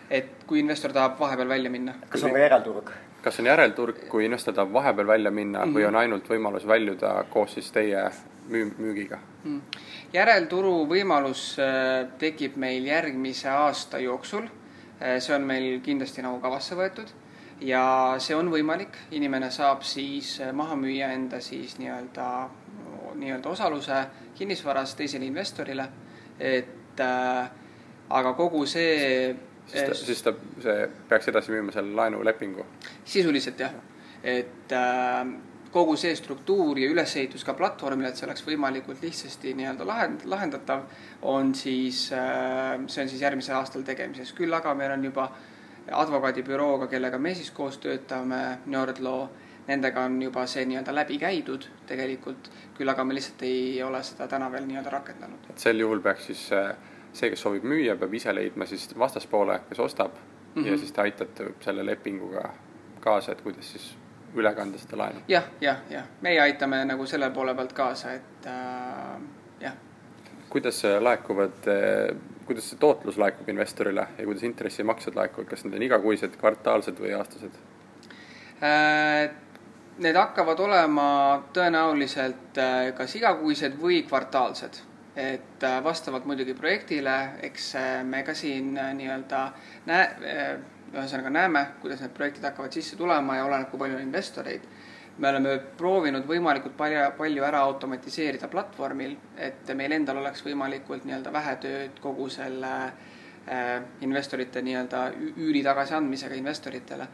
et kui investor tahab vahepeal välja minna. kas on ka järelturg? kas on järelturg, kui investor tahab vahepeal välja minna mm -hmm. või on ainult võimalus väljuda koos siis teie müü-, müügiga mm.? järelturu võimalus äh, tekib meil järgmise aasta jooksul. see on meil kindlasti nagu kavasse võetud ja see on võimalik, inimene saab siis äh, maha müüa enda siis nii-öelda, nii-öelda osaluse kinnisvaras teisele investorile, et äh, aga kogu see siis ta, siis ta, see peaks edasi müüma selle laenulepingu? sisuliselt jah, et äh, kogu see struktuur ja ülesehitus ka platvormile, et see oleks võimalikult lihtsasti nii-öelda lahend-, lahendatav, on siis äh,, see on siis järgmisel aastal tegemises, küll aga meil on juba äh, advokaadibürooga, kellega me siis koos töötame, Nordlaw, nendega on juba see nii-öelda läbi käidud tegelikult, küll aga me lihtsalt ei ole seda täna veel nii-öelda rakendanud. et sel juhul peaks siis äh, see, kes soovib müüa, peab ise leidma siis vastaspoole, kes ostab mm -hmm. ja siis te aitate selle lepinguga kaasa, et kuidas siis üle kanda seda laenu ja,. jah, jah, jah, meie aitame nagu selle poole pealt kaasa, et äh, jah. kuidas laekuvad äh, kuidas see tootlus laekub investorile ja kuidas intressimaksed laekuvad, kas need on igakuised, kvartaalsed või aastased? Äh, need hakkavad olema tõenäoliselt äh, kas igakuised või kvartaalsed, et äh, vastavalt muidugi projektile, eks me ka siin nii-öelda näe, ühesõnaga näeme, kuidas need projektid hakkavad sisse tulema ja oleneb, kui palju on investoreid me oleme proovinud võimalikult palju, palju ära automatiseerida platvormil, et meil endal oleks võimalikult nii-öelda vähe tööd kogu selle äh, investorite nii-öelda üüri tagasiandmisega investoritele.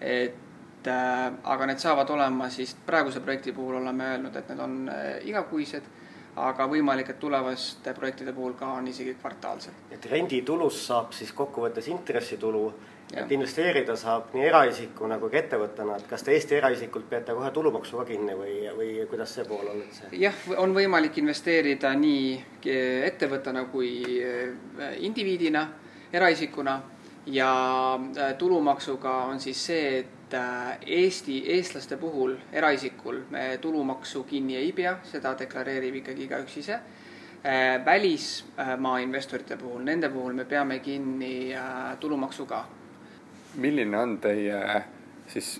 et äh, aga need saavad olema siis praeguse projekti puhul oleme öelnud, et need on äh, igakuised, aga võimalik, et tulevaste projektide puhul ka on isegi kvartaalsed. et renditulust saab siis kokkuvõttes intressitulu et investeerida saab nii eraisikuna nagu kui ka ettevõttena, et kas te Eesti eraisikult peate kohe tulumaksu ka kinni või, või kuidas see pool on üldse? jah, on võimalik investeerida nii ettevõttena kui äh, indiviidina, eraisikuna ja äh, tulumaksuga on siis see, et äh, Eesti, eestlaste puhul, eraisikul me tulumaksu kinni ei pea, seda deklareerib ikkagi igaüks ise välismaa investorite puhul, nende puhul me peame kinni tulumaksu ka milline on teie siis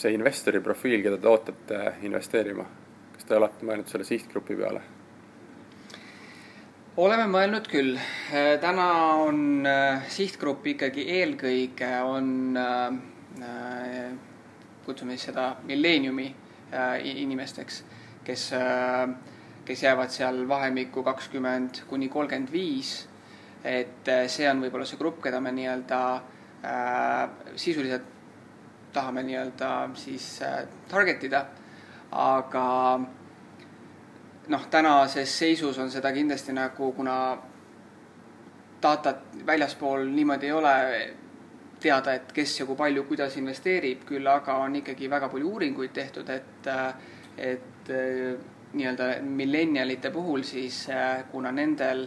see investori profiil, keda te ootate investeerima? kas te olete mõelnud selle sihtgrupi peale? oleme mõelnud küll. täna on äh, sihtgrupp ikkagi eelkõige on, äh, kutsume siis seda milleeniumi äh, inimesteks, kes, kes jäävad seal vahemikku kakskümmend kuni kolmkümmend viis. Et äh, see on võib-olla see grupp, keda me nii-öelda äh, sisuliselt tahame nii-öelda siis äh, target ida, aga noh, tänases seisus on seda kindlasti nagu, kuna datat väljaspool niimoodi ei ole teada, et kes ja kui palju, kuidas investeerib, küll aga on ikkagi väga palju uuringuid tehtud, et, et nii-öelda millenialite puhul siis kuna nendel,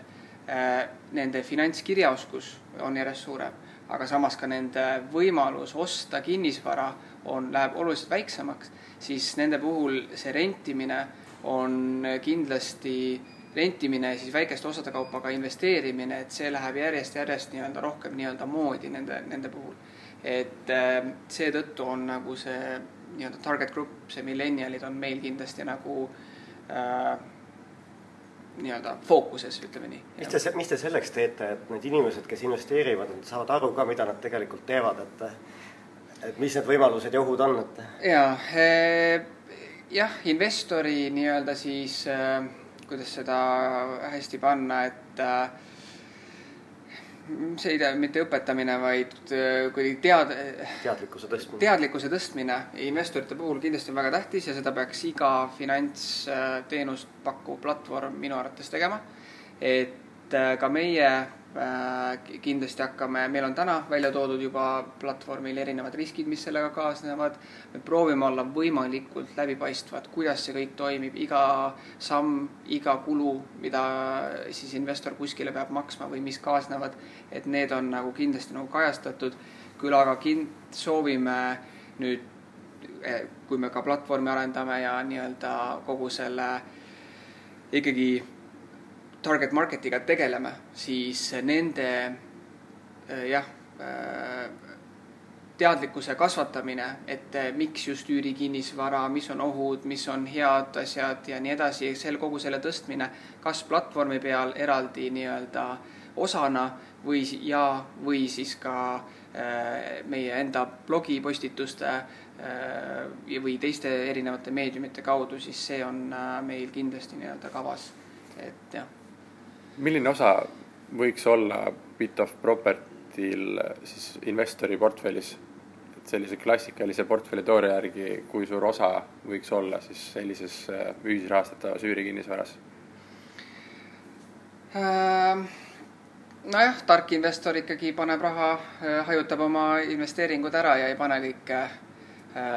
nende finantskirjaoskus on järjest suurem, aga samas ka nende võimalus osta kinnisvara on, läheb oluliselt väiksemaks, siis nende puhul see rentimine on kindlasti rentimine siis väikeste osade kaupa ka investeerimine, et see läheb järjest-järjest nii-öelda rohkem nii-öelda moodi nende, nende puhul. et äh, seetõttu on nagu see nii-öelda target group, see millenialid on meil kindlasti nagu äh, nii-öelda fookuses, ütleme nii. mis te, mis te selleks teete, et need inimesed, kes investeerivad, nad saavad aru ka, mida nad tegelikult teevad, et et mis need võimalused ja ohud on, et? jaa eh,, jah, investori nii-öelda siis äh, kuidas seda hästi panna, et äh, see ei tea, mitte õpetamine, vaid äh, kuidagi tead-. teadlikkuse tõstmine. teadlikkuse tõstmine investorite puhul kindlasti on väga tähtis ja seda peaks iga finantsteenust pakkuv platvorm minu arvates tegema. et äh, ka meie kindlasti hakkame, meil on täna välja toodud juba platvormil erinevad riskid, mis sellega kaasnevad. me proovime olla võimalikult läbipaistvad, kuidas see kõik toimib, iga samm, iga kulu, mida siis investor kuskile peab maksma või mis kaasnevad, et need on nagu kindlasti nagu kajastatud. küll aga kind-, soovime nüüd, eh, kui me ka platvormi arendame ja nii-öelda kogu selle ikkagi target market'iga tegeleme, siis nende äh, jah, äh, teadlikkuse kasvatamine, et äh, miks just üürikinnisvara, mis on ohud, mis on head asjad ja nii edasi, sel kogu selle tõstmine, kas platvormi peal eraldi nii-öelda osana või ja, või siis ka meie enda blogipostituste või teiste erinevate meediumite kaudu, siis see on meil kindlasti nii-öelda kavas, et jah milline osa võiks olla Bit of Property'l siis investori portfellis? et sellise klassikalise portfelli teooria järgi, kui suur osa võiks olla siis sellises äh, ühisrahastatavas üürikinnisvaras ähm.? nojah, tark investor ikkagi paneb raha, äh, hajutab oma investeeringud ära ja ei pane kõike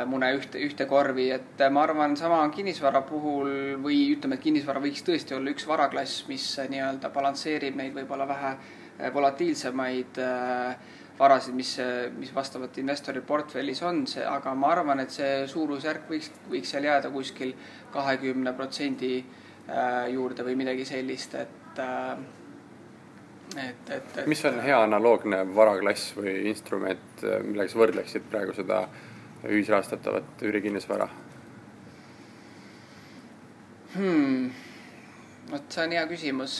mune ühte, ühte korvi, et äh, ma arvan, sama kinnisvara puhul või ütleme, et kinnisvara võiks tõesti olla üks varaklass, mis äh, nii-öelda balansseerib neid võib-olla vähe volatiilsemaid varasid, mis, mis vastavalt investori portfellis on, see, aga ma arvan, et see suurusjärk võiks, võiks seal jääda kuskil kahekümne protsendi juurde või midagi sellist, et et, et, et. mis on hea analoogne varaklass või instrument, millega sa võrdleksid praegu seda äh, ühisrahastatavat üürikinnisvara hmm.? vot see on hea küsimus.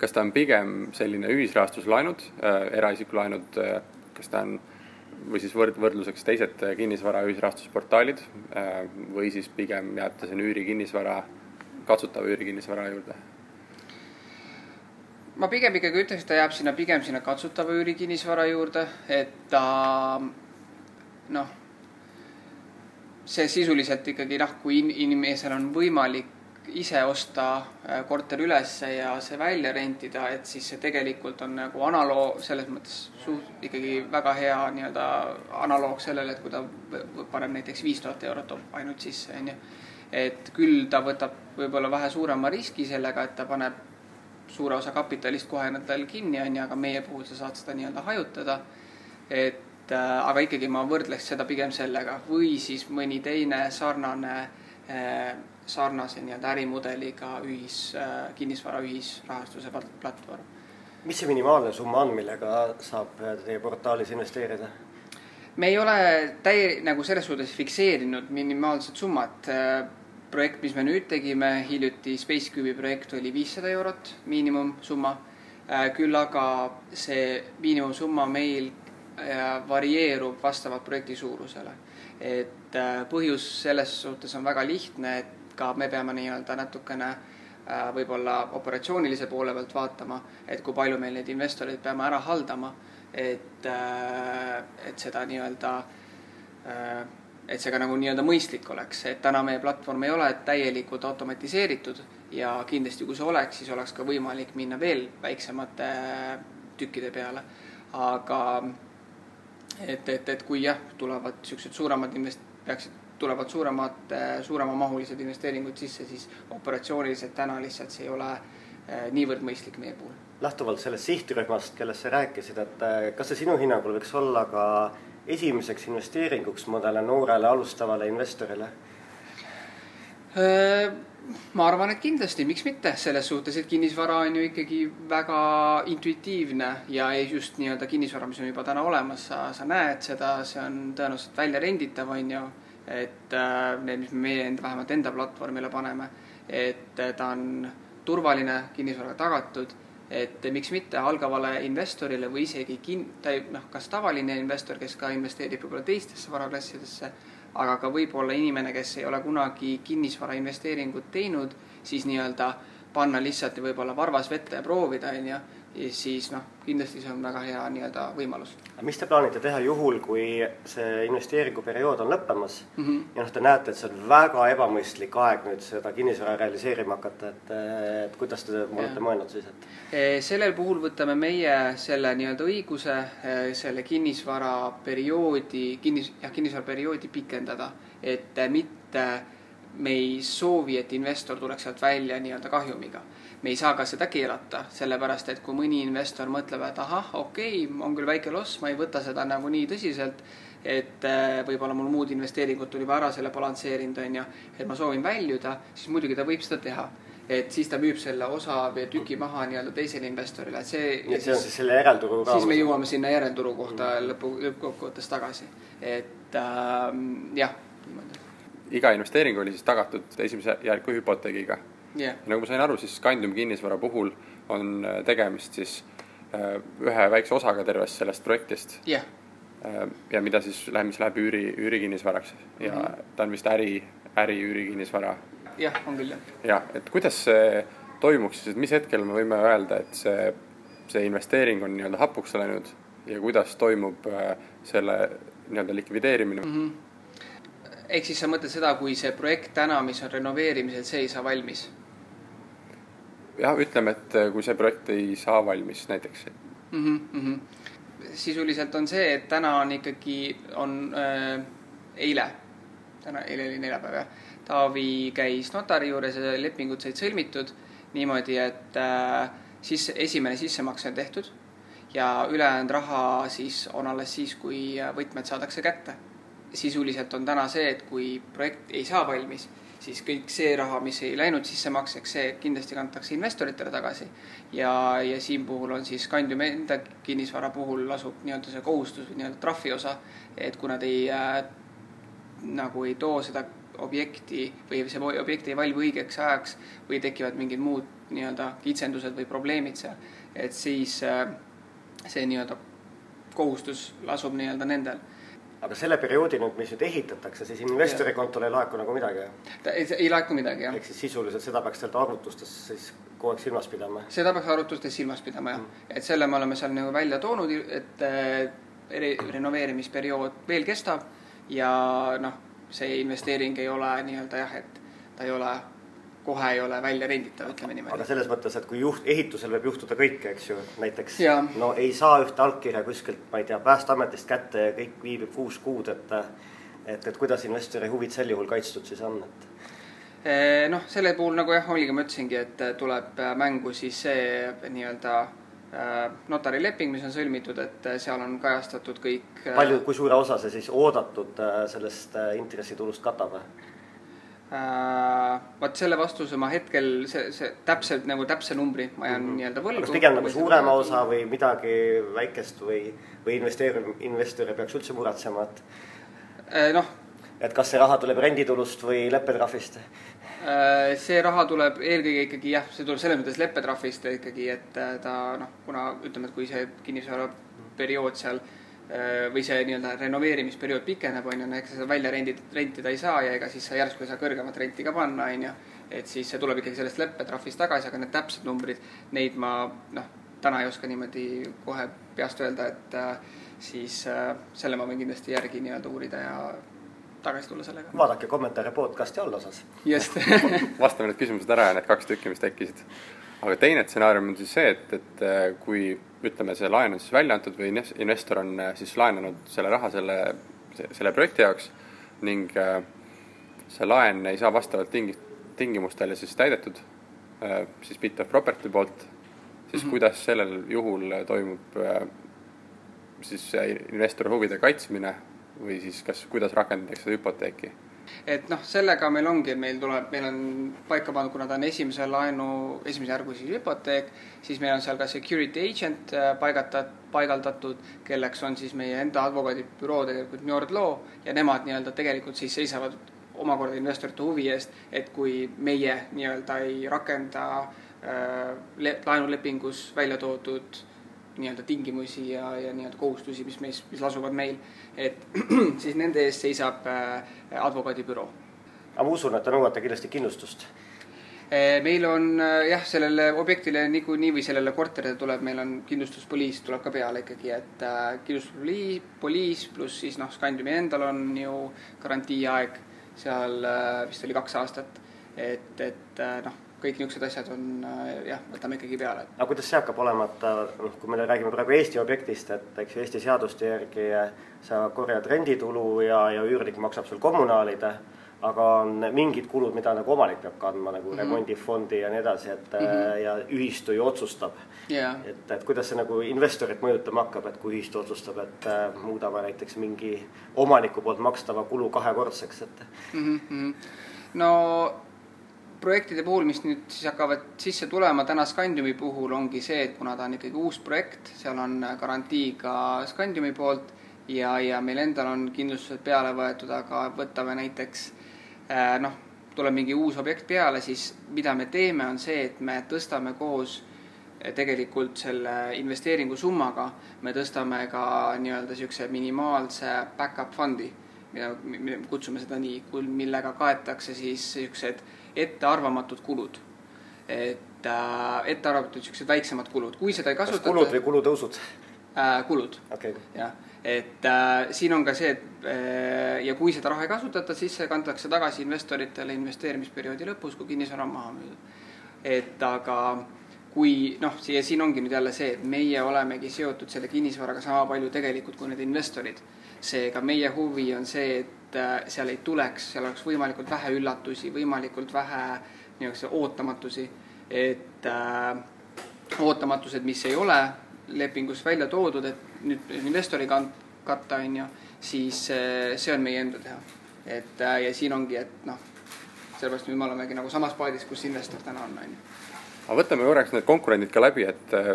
kas ta on pigem selline ühisrahastuslaenud äh,, eraisikulaenud äh,, kas ta on või siis võrd-, võrdluseks teised kinnisvara ühisrahastusportaalid äh, või siis pigem jääb ta sinna üürikinnisvara, katsutava üürikinnisvara juurde? ma pigem ikkagi ütleks, et ta jääb sinna pigem sinna katsutava üürikinnisvara juurde, et ta noh see sisuliselt ikkagi noh, kui inimesel on võimalik ise osta äh, korter ülesse ja see välja rentida, et siis see tegelikult on nagu analoog, selles mõttes suht ikkagi väga hea nii-öelda analoog sellele, et kui ta paneb näiteks viis tuhat eurot ainult sisse, onju. et küll ta võtab võib-olla vähe suurema riski sellega, et ta paneb suure osa kapitalist kohe endal kinni, onju, aga meie puhul sa saad seda nii-öelda hajutada. et et äh, aga ikkagi ma võrdleks seda pigem sellega või siis mõni teine sarnane, äh, sarnase nii-öelda ärimudeliga ühis, äh, kinnisvara ühisrahastuse platvorm. mis see minimaalne summa on, millega saab teie portaalis investeerida? me ei ole täie-, nagu selles suhtes fikseerinud minimaalset summat. projekt, mis me nüüd tegime hiljuti, Spacecube'i projekt oli viissada eurot miinimumsumma. küll aga see miinimumsumma meil varieerub vastavalt projekti suurusele. et äh, põhjus selles suhtes on väga lihtne, et ka me peame nii-öelda natukene äh, võib-olla operatsioonilise poole pealt vaatama, et kui palju meil neid investoreid peame ära haldama, et, et seda nii-öelda, et see ka nagu nii-öelda mõistlik oleks, et täna meie platvorm ei ole täielikult automatiseeritud ja kindlasti, kui see oleks, siis oleks ka võimalik minna veel väiksemate tükkide peale. aga et, et, et kui jah, tulevad niisugused suuremad invest-, peaksid, tulevad suuremad, suuremamahulised investeeringud sisse, siis operatsiooniliselt täna lihtsalt see ei ole eh, niivõrd mõistlik meie puhul. lähtuvalt sellest sihtrühmast, kellest sa rääkisid, et eh, kas see sinu hinnangul võiks olla ka esimeseks investeeringuks mõnele noorele alustavale investorile? Äh, ma arvan, et kindlasti, miks mitte, selles suhtes, et kinnisvara on ju ikkagi väga intuitiivne ja just nii-öelda kinnisvara, mis on juba täna olemas, sa, sa näed seda, see on tõenäoliselt välja renditav, on ju. et äh, need, mis me meie enda, vähemalt enda platvormile paneme, et äh, ta on turvaline, kinnisvaraga tagatud, et miks mitte algavale investorile või isegi kin-, ta ei, noh, kas tavaline investor, kes ka investeerib võib-olla teistesse varaklassidesse aga ka võib-olla inimene, kes ei ole kunagi kinnisvara investeeringut teinud, siis nii-öelda panna lihtsalt võib-olla varvas vette ja proovida, on ju, siis noh, kindlasti see on väga hea nii-öelda võimalus. mis te plaanite teha juhul, kui see investeeringuperiood on lõppemas mm -hmm. ja noh, te näete, et see on väga ebamõistlik aeg nüüd seda kinnisvara realiseerima hakata, et, et kuidas te olete mõelnud siis, et? E, sellel puhul võtame meie selle nii-öelda õiguse e, selle kinnisvara perioodi, kinnis, jah, kinnisvara perioodi pikendada, et mitte me ei soovi, et investor tuleks sealt välja nii-öelda kahjumiga me ei saa ka seda keelata, sellepärast et kui mõni investor mõtleb, et ahah, okei okay,, on küll väike loss, ma ei võta seda nagu nii tõsiselt, et äh, võib-olla mul muud investeeringud juba ära selle balansseerinud, on ju, et ma soovin väljuda, siis muidugi ta võib seda teha et siis ta müüb selle osa või tüki maha nii-öelda teisele investorile, et see. et see on siis selle järelturu raames? siis me jõuame sinna järelturu kohta mm. lõpu, lõppkokkuvõttes tagasi, et äh, jah, niimoodi. iga investeering oli siis tagatud esimese järgu hüpoteegiga yeah.. nagu ma sain aru, siis Scandium kinnisvara puhul on äh, tegemist siis äh, ühe väikse osaga tervest sellest projektist yeah.. ja mida siis läheb, mis läheb üüri, üürikinnisvaraks ja mm -hmm. ta on vist äri, äri üürikinnisvara. jah, on küll jah. jah, et kuidas see toimuks siis, et mis hetkel me võime öelda, et see, see investeering on nii-öelda hapuks läinud ja kuidas toimub äh, selle nii-öelda likvideerimine mm? -hmm ehk siis sa mõtled seda, kui see projekt täna, mis on renoveerimisel, see ei saa valmis? Jah, ütleme, et äh, kui see projekt ei saa valmis näiteks mm. -hmm, mm -hmm. sisuliselt on see, et täna on ikkagi, on äh, eile, täna, eile oli neljapäev jah, Taavi käis notari juures ja lepingud said sõlmitud niimoodi, et äh, siis esimene sissemakse on tehtud ja ülejäänud raha siis on alles siis, kui võtmed saadakse kätte sisuliselt on täna see, et kui projekt ei saa valmis, siis kõik see raha, mis ei läinud sissemakseks, see kindlasti kantakse investoritele tagasi. ja, ja siin puhul on siis Scandiumi enda kinnisvara puhul lasub nii-öelda see kohustus või nii-öelda trahvi osa, et kui nad ei äh, nagu ei too seda objekti või see objekt ei valmi õigeks ajaks või tekivad mingid muud nii-öelda kitsendused või probleemid seal, et siis äh, see nii-öelda kohustus lasub nii-öelda nendel aga selle perioodi nüüd, mis nüüd ehitatakse, siis investori kontole ei laeku nagu midagi? ei, ei laeku midagi, jah. ehk siis sisuliselt seda peaks sealt arvutustes siis kogu aeg silmas pidama? seda peaks arvutustes silmas pidama, jah mm.. et selle me oleme seal nagu välja toonud, et eri, renoveerimisperiood veel kestab ja noh, see investeering ei ole nii-öelda jah, et ta ei ole kohe ei ole välja renditav, ütleme niimoodi. aga selles mõttes, et kui juht, ehitusel võib juhtuda kõike, eks ju, näiteks ja. no ei saa ühte allkirja kuskilt, ma ei tea, Päästeametist kätte ja kõik viibib kuus kuud, et et, et kuidas investori huvid sel juhul kaitstud siis on, et? Eh, noh, selle puhul nagu jah, oligi, ma ütlesingi, et tuleb mängu siis see nii-öelda eh, notarileping, mis on sõlmitud, et seal on kajastatud kõik. Eh, palju, kui suure osa see siis oodatud sellest intressitulust katab? Äh,. vot selle vastuse ma hetkel see, see täpselt nagu täpse numbri ma jään mm -hmm. nii-öelda võlgu. kas pigem nagu suurema osa või midagi väikest või, või investeerija, investor ei peaks üldse muretsema, et äh,? noh. et kas see raha tuleb renditulust või leppetrahvist? Äh, see raha tuleb eelkõige ikkagi jah, see tuleb selles mõttes leppetrahvist ikkagi, et ta noh, kuna ütleme, et kui see kinnisvara periood seal Äh, või see nii-öelda renoveerimisperiood pikeneb, on ju, ega sa seda välja rendid, rentida ei saa ja ega siis sa järsku ei saa kõrgemat renti ka panna, on ju. et siis see tuleb ikkagi sellest leppetrahvist tagasi, aga need täpsed numbrid, neid ma noh, täna ei oska niimoodi kohe peast öelda, et äh, siis äh, selle ma võin kindlasti järgi nii-öelda uurida ja tagasi tulla sellega. vaadake kommentaare podcast'i allosas. just vastame need küsimused ära ja need kaks tükki, mis tekkisid. Aga teine stsenaarium on siis see, et, et äh, kui ütleme, see laen on siis välja antud või investor on siis laenanud selle raha selle, selle projekti jaoks ning see laen ei saa vastavalt tingi-, tingimustele siis täidetud, siis bit of property poolt siis mm -hmm. kuidas sellel juhul toimub äh, siis investori huvide kaitsmine või siis kas, kuidas rakendatakse hüpoteeki? Et noh, sellega meil ongi, meil tuleb, meil on paika pandud, kuna ta on esimese laenu, esimese järgu siis hüpoteek, siis meil on seal ka security agent äh, paigatat-, paigaldatud, kelleks on siis meie enda advokaadibüroo tegelikult Njord Law ja nemad nii-öelda tegelikult siis seisavad omakorda investorite huvi eest, et kui meie nii-öelda ei rakenda äh, Äh, laenulepingus välja toodud nii-öelda tingimusi ja, ja nii-öelda kohustusi, mis meis, mis lasuvad meil, et siis nende eest seisab äh, advokaadibüroo. aga ma usun, et te nõuate kindlasti kindlustust äh, meil on jah, sellele objektile niikuinii või sellele korterile tuleb, meil on kindlustuspoliis tuleb ka peale ikkagi, et äh, kindlustuspoliis, poliis pluss siis noh, Scandiumi endal on ju garantiiaeg seal äh, vist oli kaks aastat. et, et äh, noh, kõik niisugused asjad on äh, jah, võtame ikkagi peale. aga kuidas see hakkab olema, et noh, kui me räägime praegu Eesti objektist, et eks Eesti seaduste järgi sa korjad renditulu ja, ja üürnik maksab sul kommunaalide, aga on mingid kulud, mida nagu omanik peab kandma nagu mm -hmm. remondifondi ja nii edasi, et mm -hmm. ja ühistu ju otsustab yeah.. et, et kuidas see nagu investorit mõjutama hakkab, et kui ühistu otsustab, et äh, muudame näiteks mingi omaniku poolt makstava kulu kahekordseks, et mm. -hmm. no projektide puhul, mis nüüd siis hakkavad sisse tulema täna Scandiumi puhul, ongi see, et kuna ta on ikkagi uus projekt, seal on garantii ka Scandiumi poolt ja, ja meil endal on kindlustused peale võetud, aga võtame näiteks äh, noh, tuleb mingi uus objekt peale, siis mida me teeme, on see, et me tõstame koos äh, tegelikult selle investeeringu summaga, me tõstame ka nii-öelda niisuguse minimaalse back-up fondi, mida me kutsume seda nii, millega kaetakse siis niisugused ettearvamatud kulud. et äh, ettearvatud niisugused väiksemad kulud, kui seda ei kasutata. kulud või kulutõusud äh,? kulud okay., jah. et äh, siin on ka see, et äh, ja kui seda raha ei kasutata, siis see kantakse tagasi investoritele investeerimisperioodi lõpus, kui kinnisvara on maha müüdud. et aga kui noh, siia siin ongi nüüd jälle see, et meie olemegi seotud selle kinnisvaraga sama palju tegelikult kui need investorid. Seega meie huvi on see, et äh, seal ei tuleks, seal oleks võimalikult vähe üllatusi, võimalikult vähe niisuguseid ootamatusi, et äh, ootamatused, mis ei ole lepingus välja toodud, et nüüd investori katta, on ju, siis äh, see on meie enda teha. et ja siin ongi, et noh, sellepärast me olemegi nagu samas paadis, kus investor täna on, on ju aga võtame korraks need konkurendid ka läbi, et äh,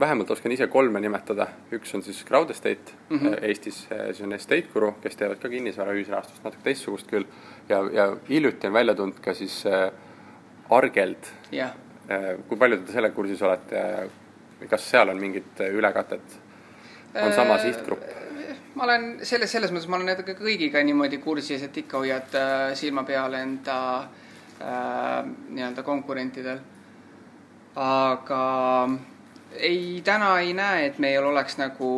vähemalt oskan ise kolme nimetada. üks on siis Crowd Estate mm -hmm. Eestis, äh, siis on Estate Guru, kes teevad ka kinnisvara ühisrahastust, natuke teistsugust küll. ja, ja hiljuti on välja tulnud ka siis Argeld yeah.. kui palju te selle kursis olete kas seal on mingit ülekatet? on sama sihtgrupp? ma olen selles, selles mõttes ma olen nendega kõigiga niimoodi kursis, et ikka hoiad silma peal enda äh, nii-öelda konkurentidel aga ei, täna ei näe, et meil oleks nagu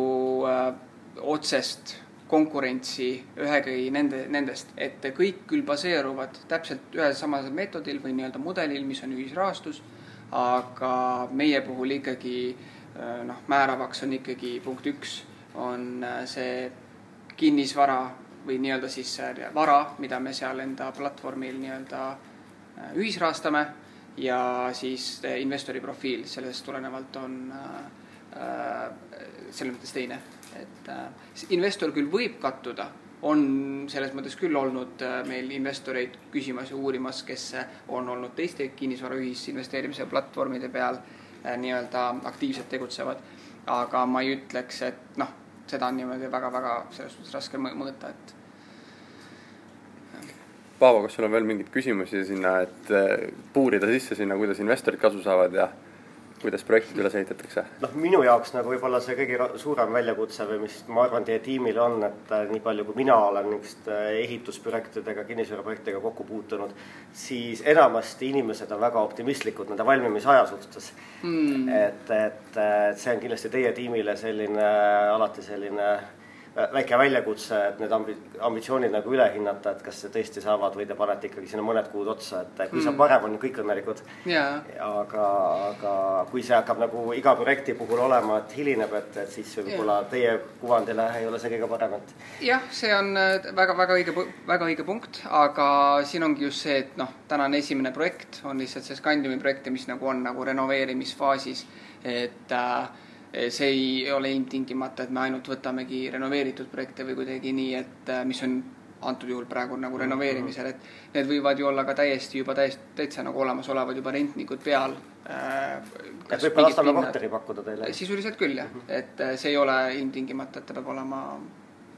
äh, otsest konkurentsi ühegi nende, nendest, et kõik küll baseeruvad täpselt ühel samal meetodil või nii-öelda mudelil, mis on ühisrahastus, aga meie puhul ikkagi äh, noh, määravaks on ikkagi punkt üks, on äh, see kinnisvara või nii-öelda siis vara, mida me seal enda platvormil nii-öelda äh, ühisrahastame ja siis investori profiil sellest tulenevalt on äh, selles mõttes teine, et äh, investor küll võib kattuda, on selles mõttes küll olnud äh, meil investoreid küsimas ja uurimas, kes on olnud teiste kinnisvara ühisinvesteerimise platvormide peal äh, nii-öelda aktiivselt tegutsevad. aga ma ei ütleks, et noh, seda on niimoodi väga-väga selles suhtes raske mõõta, et Paavo, kas sul on veel mingeid küsimusi sinna, et äh, puurida sisse sinna, kuidas investorid kasu saavad ja? kuidas projektid üles ehitatakse? noh, minu jaoks nagu võib-olla see kõige suurem väljakutse või mis ma arvan, teie tiimil on, et äh, nii palju, kui mina olen niisuguste ehitusprojektidega, kinnisvaraprojektidega kokku puutunud, siis enamasti inimesed on väga optimistlikud nende valmimisaja suhtes mm.. et, et, et see on kindlasti teie tiimile selline alati selline väike väljakutse, et need ambi-, ambitsioonid nagu üle hinnata, et kas tõesti saavad või te panete ikkagi sinna mõned kuud otsa, et kui mm. saab varem, on ju kõik õnnelikud yeah.. aga, aga kui see hakkab nagu iga projekti puhul olema, et hilineb, et, et siis võib-olla yeah. teie kuvandile ei ole see kõige parem, et. jah, see on väga-väga äh, õige, väga õige punkt, aga siin ongi just see, et noh, tänane esimene projekt on lihtsalt see Scandiumi projekt, mis nagu on nagu renoveerimisfaasis, et äh, see ei ole ilmtingimata, et me ainult võtamegi renoveeritud projekte või kuidagi nii, et eh, mis on antud juhul praegu nagu renoveerimisel, et need võivad ju olla ka täiesti juba täiesti, täitsa nagu olemasolevad juba rentnikud peal äh,. et võib ka Lasnamäe korteri pakkuda teile? sisuliselt küll jah, mhm. et see ei ole ilmtingimata, et ta peab olema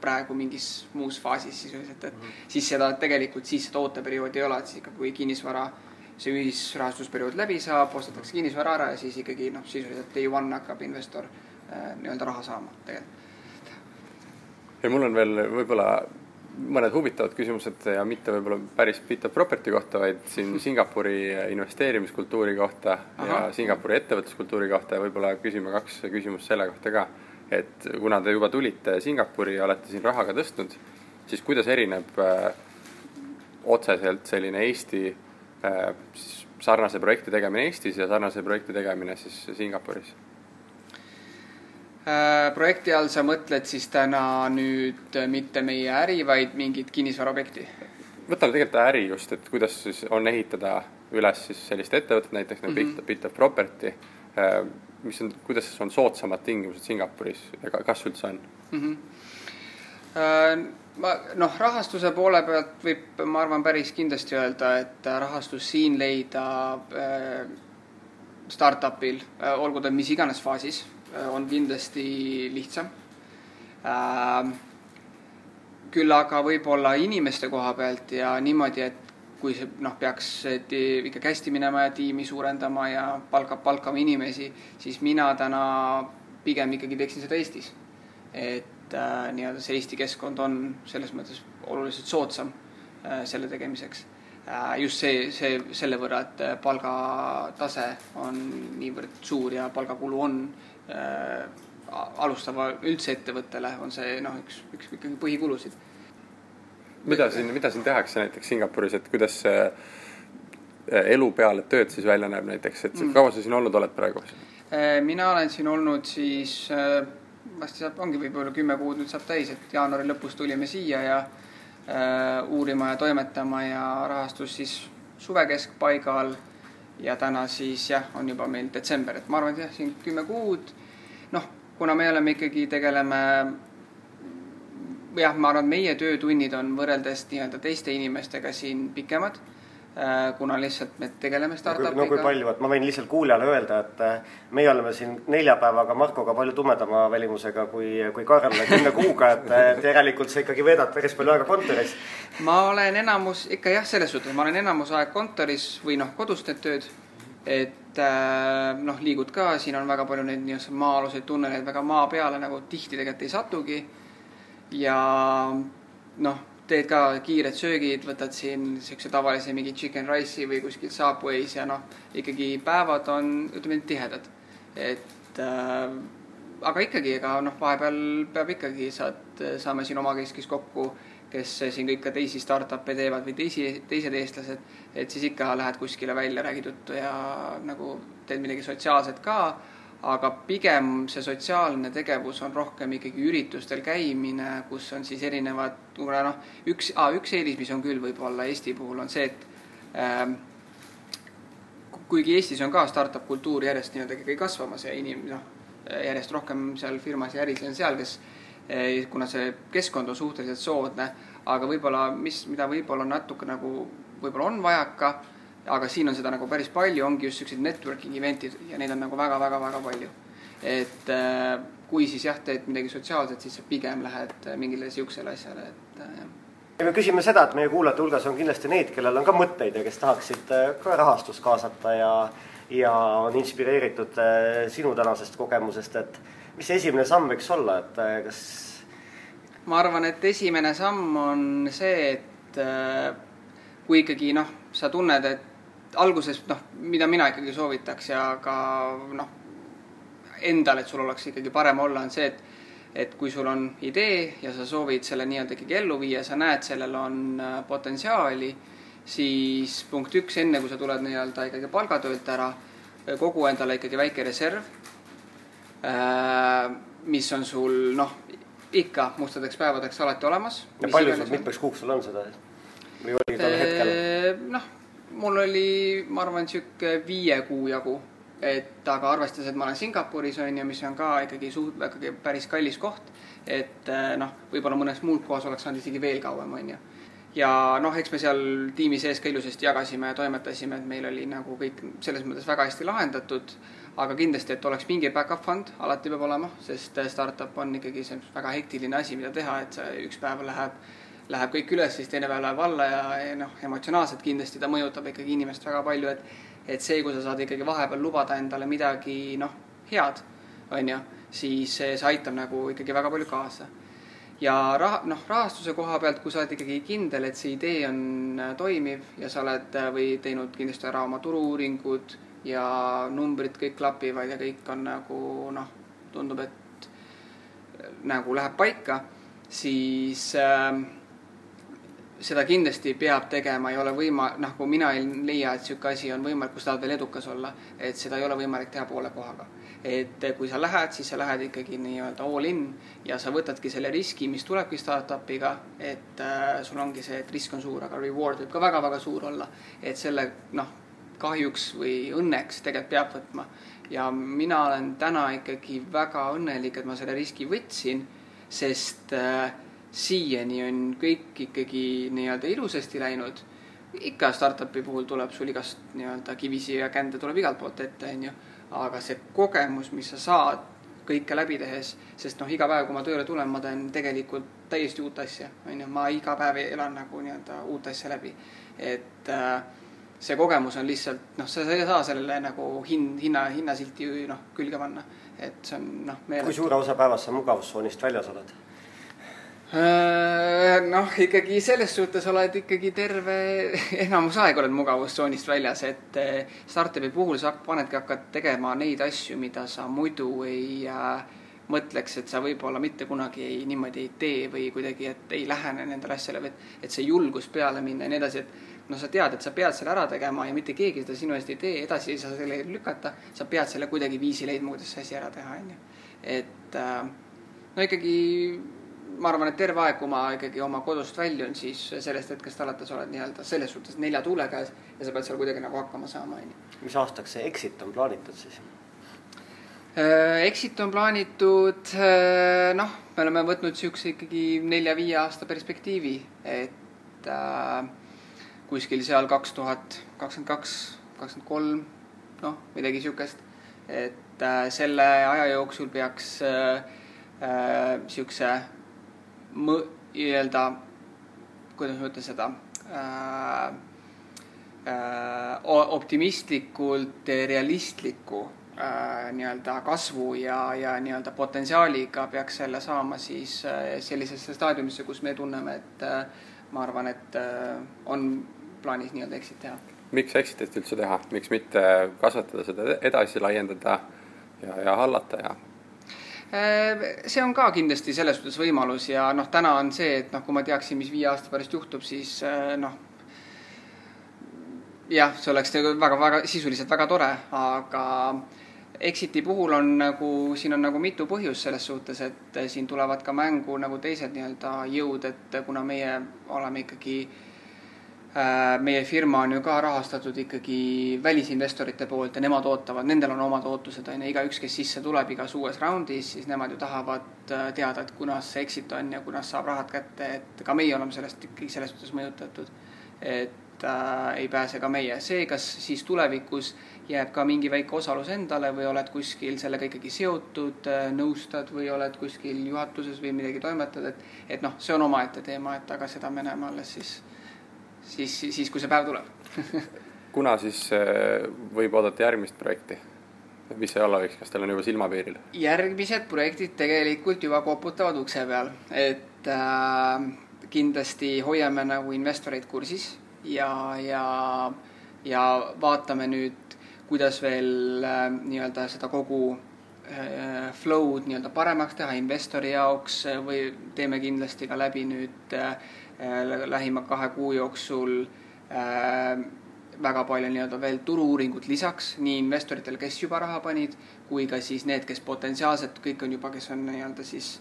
praegu mingis muus faasis sisuliselt, et mm -hmm. siis seda tegelikult, siis seda ooteperioodi ei ole, et siis ikka kui kinnisvara äh, see ühisrahastusperiood läbi saab, ostetakse kinnisvara ära ja siis ikkagi noh, sisuliselt day one hakkab investor äh, nii-öelda raha saama tegelikult. ja mul on veel võib-olla mõned huvitavad küsimused ja mitte võib-olla päris Bit of Property kohta, vaid siin Singapuri investeerimiskultuuri kohta Aha. ja Singapuri ettevõtluskultuuri kohta ja võib-olla küsime kaks küsimust selle kohta ka. et kuna te juba tulite Singapuri ja olete siin raha ka tõstnud, siis kuidas erineb äh, otseselt selline Eesti siis sarnase projekti tegemine Eestis ja sarnase projekti tegemine siis Singapuris? Äh, projekti all sa mõtled siis täna nüüd mitte meie äri, vaid mingit kinnisvaraobjekti? võtame tegelikult äri just, et kuidas siis on ehitada üles siis sellist ettevõtet, näiteks nagu mm -hmm. Bit of Property, äh, mis on, kuidas on soodsamad tingimused Singapuris ja kas üldse on mm? -hmm ma noh, rahastuse poole pealt võib, ma arvan, päris kindlasti öelda, et rahastus siin leida äh, startup'il äh,, olgu ta mis iganes faasis äh,, on kindlasti lihtsam äh,. küll aga võib-olla inimeste koha pealt ja niimoodi, et kui see noh, peaks ikkagi hästi minema ja tiimi suurendama ja palkab, palkama inimesi, siis mina täna pigem ikkagi teeksin seda Eestis. et et äh, nii-öelda see Eesti keskkond on selles mõttes oluliselt soodsam äh, selle tegemiseks äh,. just see, see selle võrra, et äh, palgatase on niivõrd suur ja palgakulu on äh, alustava üldse ettevõttele on see noh, üks, üks ikkagi põhikulusid. mida siin, mida siin tehakse näiteks Singapuris, et kuidas see äh, elu peale tööd siis välja näeb näiteks, et mm. kaua sa siin olnud oled praegu? Mina olen siin olnud siis äh, varsti saab, ongi võib-olla kümme kuud nüüd saab täis, et jaanuari lõpus tulime siia ja äh, uurima ja toimetama ja rahastus siis suve keskpaigal. ja täna siis jah, on juba meil detsember, et ma arvan, et jah, siin kümme kuud. noh, kuna me oleme ikkagi, tegeleme jah, ma arvan, meie töötunnid on võrreldes nii-öelda teiste inimestega siin pikemad kuna lihtsalt me tegeleme startup'iga. no kui palju, et ma võin lihtsalt kuulajale öelda, et äh, meie oleme siin neljapäevaga Markoga palju tumedama välimusega kui, kui Karl kümne kuuga, et, et järelikult sa ikkagi veedad päris palju aega kontoris. ma olen enamus, ikka jah, selles suhtes, ma olen enamus aeg kontoris või noh, kodus teed tööd. et äh, noh, liigud ka, siin on väga palju neid nii-öelda maa-aluseid tunneleid väga maa peale nagu tihti tegelikult ei satugi. ja noh teed ka kiired söögid, võtad siin niisuguse tavalise mingi chicken rice'i või kuskilt Subway's ja noh, ikkagi päevad on, ütleme tihedad. et äh, aga ikkagi, ega noh, vahepeal peab ikkagi, saad, saame siin omakeskis kokku, kes siin kõik ka teisi startup'e teevad või teisi, teised eestlased, et siis ikka lähed kuskile välja, räägid juttu ja nagu teed midagi sotsiaalset ka aga pigem see sotsiaalne tegevus on rohkem ikkagi üritustel käimine, kus on siis erinevad, kuna noh, üks ah,, üks eelis, mis on küll võib-olla Eesti puhul, on see, et ähm, kuigi Eestis on ka startup kultuur järjest nii-öelda ikkagi kasvamas ja inim-, noh, järjest rohkem seal firmas ja äris on seal, kes eh, kuna see keskkond on suhteliselt soodne, aga võib-olla, mis, mida võib-olla natuke nagu, võib-olla on vajaka aga siin on seda nagu päris palju, ongi just siuksed networking event'id ja neid on nagu väga-väga-väga palju. et äh, kui siis jah, teed midagi sotsiaalset, siis sa pigem lähed mingile siuksele asjale, et äh, jah ja me küsime seda, et meie kuulajate hulgas on kindlasti neid, kellel on ka mõtteid ja kes tahaksid äh, ka rahastust kaasata ja ja on inspireeritud sinu tänasest kogemusest, et mis see esimene samm võiks olla, et kas? ma arvan, et esimene samm on see, et kui ikkagi noh, sa tunned, et alguses noh, mida mina ikkagi soovitaks ja ka noh, endal, et sul oleks ikkagi parem olla, on see, et et kui sul on idee ja sa soovid selle nii-öelda ikkagi ellu viia, sa näed, sellel on äh, potentsiaali, siis punkt üks, enne kui sa tuled nii-öelda ikkagi palgatöölt ära, kogu endale ikkagi väike reserv, äh, mis on sul noh, ikka mustadeks päevadeks alati olemas. ja palju sul, mitmeks kuuks sul on seda või oli tol hetkel? Äh, noh, mul oli, ma arvan, niisugune viie kuu jagu et aga arvestades, et ma olen Singapuris on ju, mis on ka ikkagi suht-, ikkagi päris kallis koht, et eh, noh, võib-olla mõnes muud kohas oleks saanud isegi veel kauem, on ju. ja noh, eks me seal tiimi sees ka ilusasti jagasime ja toimetasime, et meil oli nagu kõik selles mõttes väga hästi lahendatud, aga kindlasti, et oleks mingi back-up fund, alati peab olema, sest startup on ikkagi see väga hektiline asi, mida teha, et see üks päev läheb läheb kõik üles, siis teine päev läheb alla ja, ja noh, emotsionaalselt kindlasti ta mõjutab ikkagi inimest väga palju, et et see, kui sa saad ikkagi vahepeal lubada endale midagi noh, head, on ju, siis see, see aitab nagu ikkagi väga palju kaasa. ja raha, noh, rahastuse koha pealt, kui sa oled ikkagi kindel, et see idee on äh, toimiv ja sa oled äh, või teinud kindlasti ära oma turu-uuringud ja numbrid kõik klapivad ja kõik on nagu noh, tundub, et äh, nagu läheb paika, siis äh, seda kindlasti peab tegema, ei ole võima-, kui mina ei leia, et niisugune asi on võimalik, kus tahad veel edukas olla, et seda ei ole võimalik teha poole kohaga. et kui sa lähed, siis sa lähed ikkagi nii-öelda all in ja sa võtadki selle riski, mis tulebki startup'iga, et äh, sul ongi see, et risk on suur, aga reward võib ka väga-väga suur olla. et selle noh, kahjuks või õnneks tegelikult peab võtma. ja mina olen täna ikkagi väga õnnelik, et ma selle riski võtsin, sest äh, siiani on kõik ikkagi nii-öelda ilusasti läinud. ikka startup'i puhul tuleb sul igast nii-öelda kivisi ja kände tuleb igalt poolt ette, onju. aga see kogemus, mis sa saad kõike läbi tehes, sest noh, iga päev, kui ma tööle tulen, ma teen tegelikult täiesti uut asja, onju. ma iga päev elan nagu nii-öelda uut asja läbi. et äh, see kogemus on lihtsalt noh, sa ei saa sellele nagu hind, hinna, hinnasilti noh, külge panna. et see on noh. kui suure osa päevast sa mugavustsoonist väljas oled? Äh, noh, ikkagi selles suhtes oled ikkagi terve, enamus aeg oled mugavustsoonist väljas, et äh, startup'i puhul sa panedki, hakkad tegema neid asju, mida sa muidu ei äh, mõtleks, et sa võib-olla mitte kunagi ei, niimoodi ei tee või kuidagi, et ei lähene nendele asjadele, et, et see julgus peale minna ja nii edasi, et noh, sa tead, et sa pead selle ära tegema ja mitte keegi seda sinu eest ei tee, edasi ei saa selle lükata, sa pead selle kuidagi viisi leidma, kuidas see asi ära teha, on ju. et no ikkagi ma arvan, et terve aeg, kui ma ikkagi oma kodust väljun, siis sellest hetkest alates oled nii-öelda selles suhtes nelja tuule käes ja sa pead seal kuidagi nagu hakkama saama, onju. mis aastaks see exit on plaanitud siis? Äh, exit on plaanitud, äh, noh, me oleme võtnud siukse ikkagi nelja-viie aasta perspektiivi, et äh, kuskil seal kaks tuhat kakskümmend kaks, kakskümmend kolm, noh, midagi siukest. et äh, selle aja jooksul peaks äh, äh, siukse nii-öelda, kuidas ma ütlen seda äh,, äh, optimistlikult realistliku äh, nii-öelda kasvu ja, ja nii-öelda potentsiaaliga peaks selle saama siis äh, sellisesse staadiumisse, kus me tunneme, et äh, ma arvan, et äh, on plaanis nii-öelda exit teha. miks exit'it üldse teha, miks mitte kasvatada seda edasi, laiendada ja, ja hallata ja see on ka kindlasti selles suhtes võimalus ja noh, täna on see, et noh, kui ma teaksin, mis viie aasta pärast juhtub, siis äh, noh, jah, see oleks väga-väga sisuliselt väga tore, aga Exiti puhul on nagu, siin on nagu mitu põhjust selles suhtes, et siin tulevad ka mängu nagu teised nii-öelda jõud, et kuna meie oleme ikkagi äh, Äh, meie firma on ju ka rahastatud ikkagi välisinvestorite poolt ja nemad ootavad, nendel on omad ootused, on ju, igaüks, kes sisse tuleb igas uues raundis, siis nemad ju tahavad äh, teada, et kunas see exit on ja kunas saab rahad kätte, et ka meie oleme sellest ikkagi selles suhtes mõjutatud. et äh, ei pääse ka meie, see, kas siis tulevikus jääb ka mingi väike osalus endale või oled kuskil sellega ikkagi seotud, äh, nõustad või oled kuskil juhatuses või midagi toimetad, et, et noh, see on omaette teema, et aga seda me näeme alles siis siis, siis kui see päev tuleb kuna siis võib oodata järgmist projekti? mis see olla võiks, kas teil on juba silmapiiril? järgmised projektid tegelikult juba koputavad ukse peal, et äh, kindlasti hoiame nagu investoreid kursis ja, ja, ja vaatame nüüd, kuidas veel äh, nii-öelda seda kogu äh, flow'd nii-öelda paremaks teha investori jaoks või teeme kindlasti ka läbi nüüd äh, lähima kahe kuu jooksul äh, väga palju nii-öelda veel turu-uuringut lisaks nii investoritele, kes juba raha panid, kui ka siis need, kes potentsiaalselt kõik on juba, kes on nii-öelda siis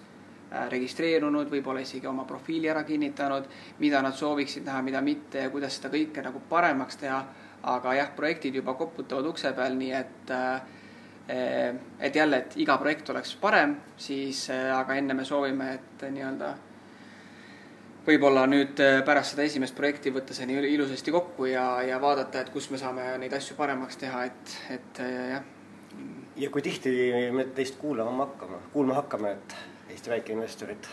äh, registreerunud, võib-olla isegi oma profiili ära kinnitanud, mida nad sooviksid näha, mida mitte ja kuidas seda kõike nagu paremaks teha. aga jah, projektid juba koputavad ukse peal, nii et äh, et jälle, et iga projekt oleks parem, siis äh, aga enne me soovime, et nii-öelda võib-olla nüüd äh, pärast seda esimest projekti võtta see nii ilusasti kokku ja, ja vaadata, et kus me saame neid asju paremaks teha, et, et äh, jah. ja kui tihti me teist kuulama hakkame, kuulma hakkame, et Eesti väikeinvestorid?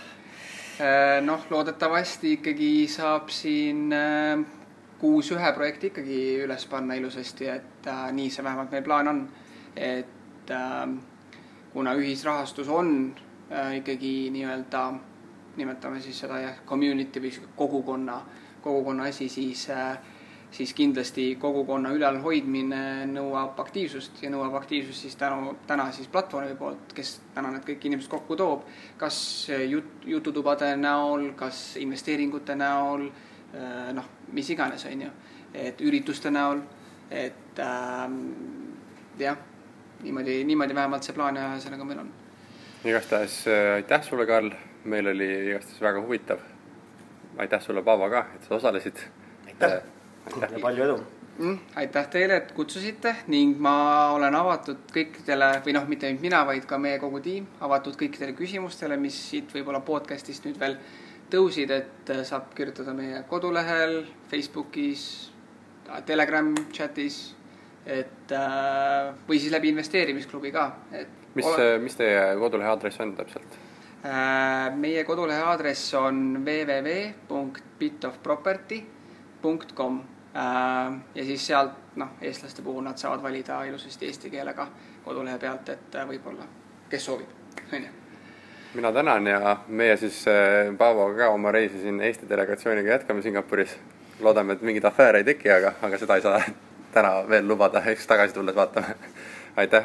Äh, noh, loodetavasti ikkagi saab siin kuus ühe projekti ikkagi üles panna ilusasti, et äh, nii see vähemalt meil plaan on. et äh, kuna ühisrahastus on äh, ikkagi nii-öelda nimetame siis seda jah, community või kogukonna, kogukonna asi, siis äh, siis kindlasti kogukonna ülalhoidmine nõuab aktiivsust ja nõuab aktiivsust siis tänu, täna siis platvormi poolt, kes täna need kõik inimesed kokku toob. kas jut-, jututubade näol, kas investeeringute näol, äh, noh, mis iganes, on ju. et ürituste näol, et ähm, jah, niimoodi, niimoodi vähemalt see plaan ja ühesõnaga meil on. igastahes äh, aitäh sulle, Karl meil oli igastahes väga huvitav. aitäh sulle, Paavo, ka, et sa osalesid. aitäh, aitäh. ja palju edu mm,! aitäh teile, et kutsusite ning ma olen avatud kõikidele või noh, mitte ainult mina, vaid ka meie kogu tiim, avatud kõikidele küsimustele, mis siit võib-olla podcast'ist nüüd veel tõusid, et äh, saab kirjutada meie kodulehel, Facebookis, Telegram chatis, et äh, või siis läbi investeerimisklubi ka, et. mis ole..., mis teie kodulehe aadress on täpselt? Äh, meie kodulehe aadress on www.bitofproperty.com äh, ja siis sealt noh, eestlaste puhul nad saavad valida ilusasti eesti keelega kodulehe pealt, et äh, võib-olla, kes soovib, onju mina tänan ja meie siis Paavoga ka oma reisi siin Eesti delegatsiooniga jätkame Singapuris. loodame, et mingeid afääre ei teki, aga, aga seda ei saa täna veel lubada, eks tagasi tulles vaatame. aitäh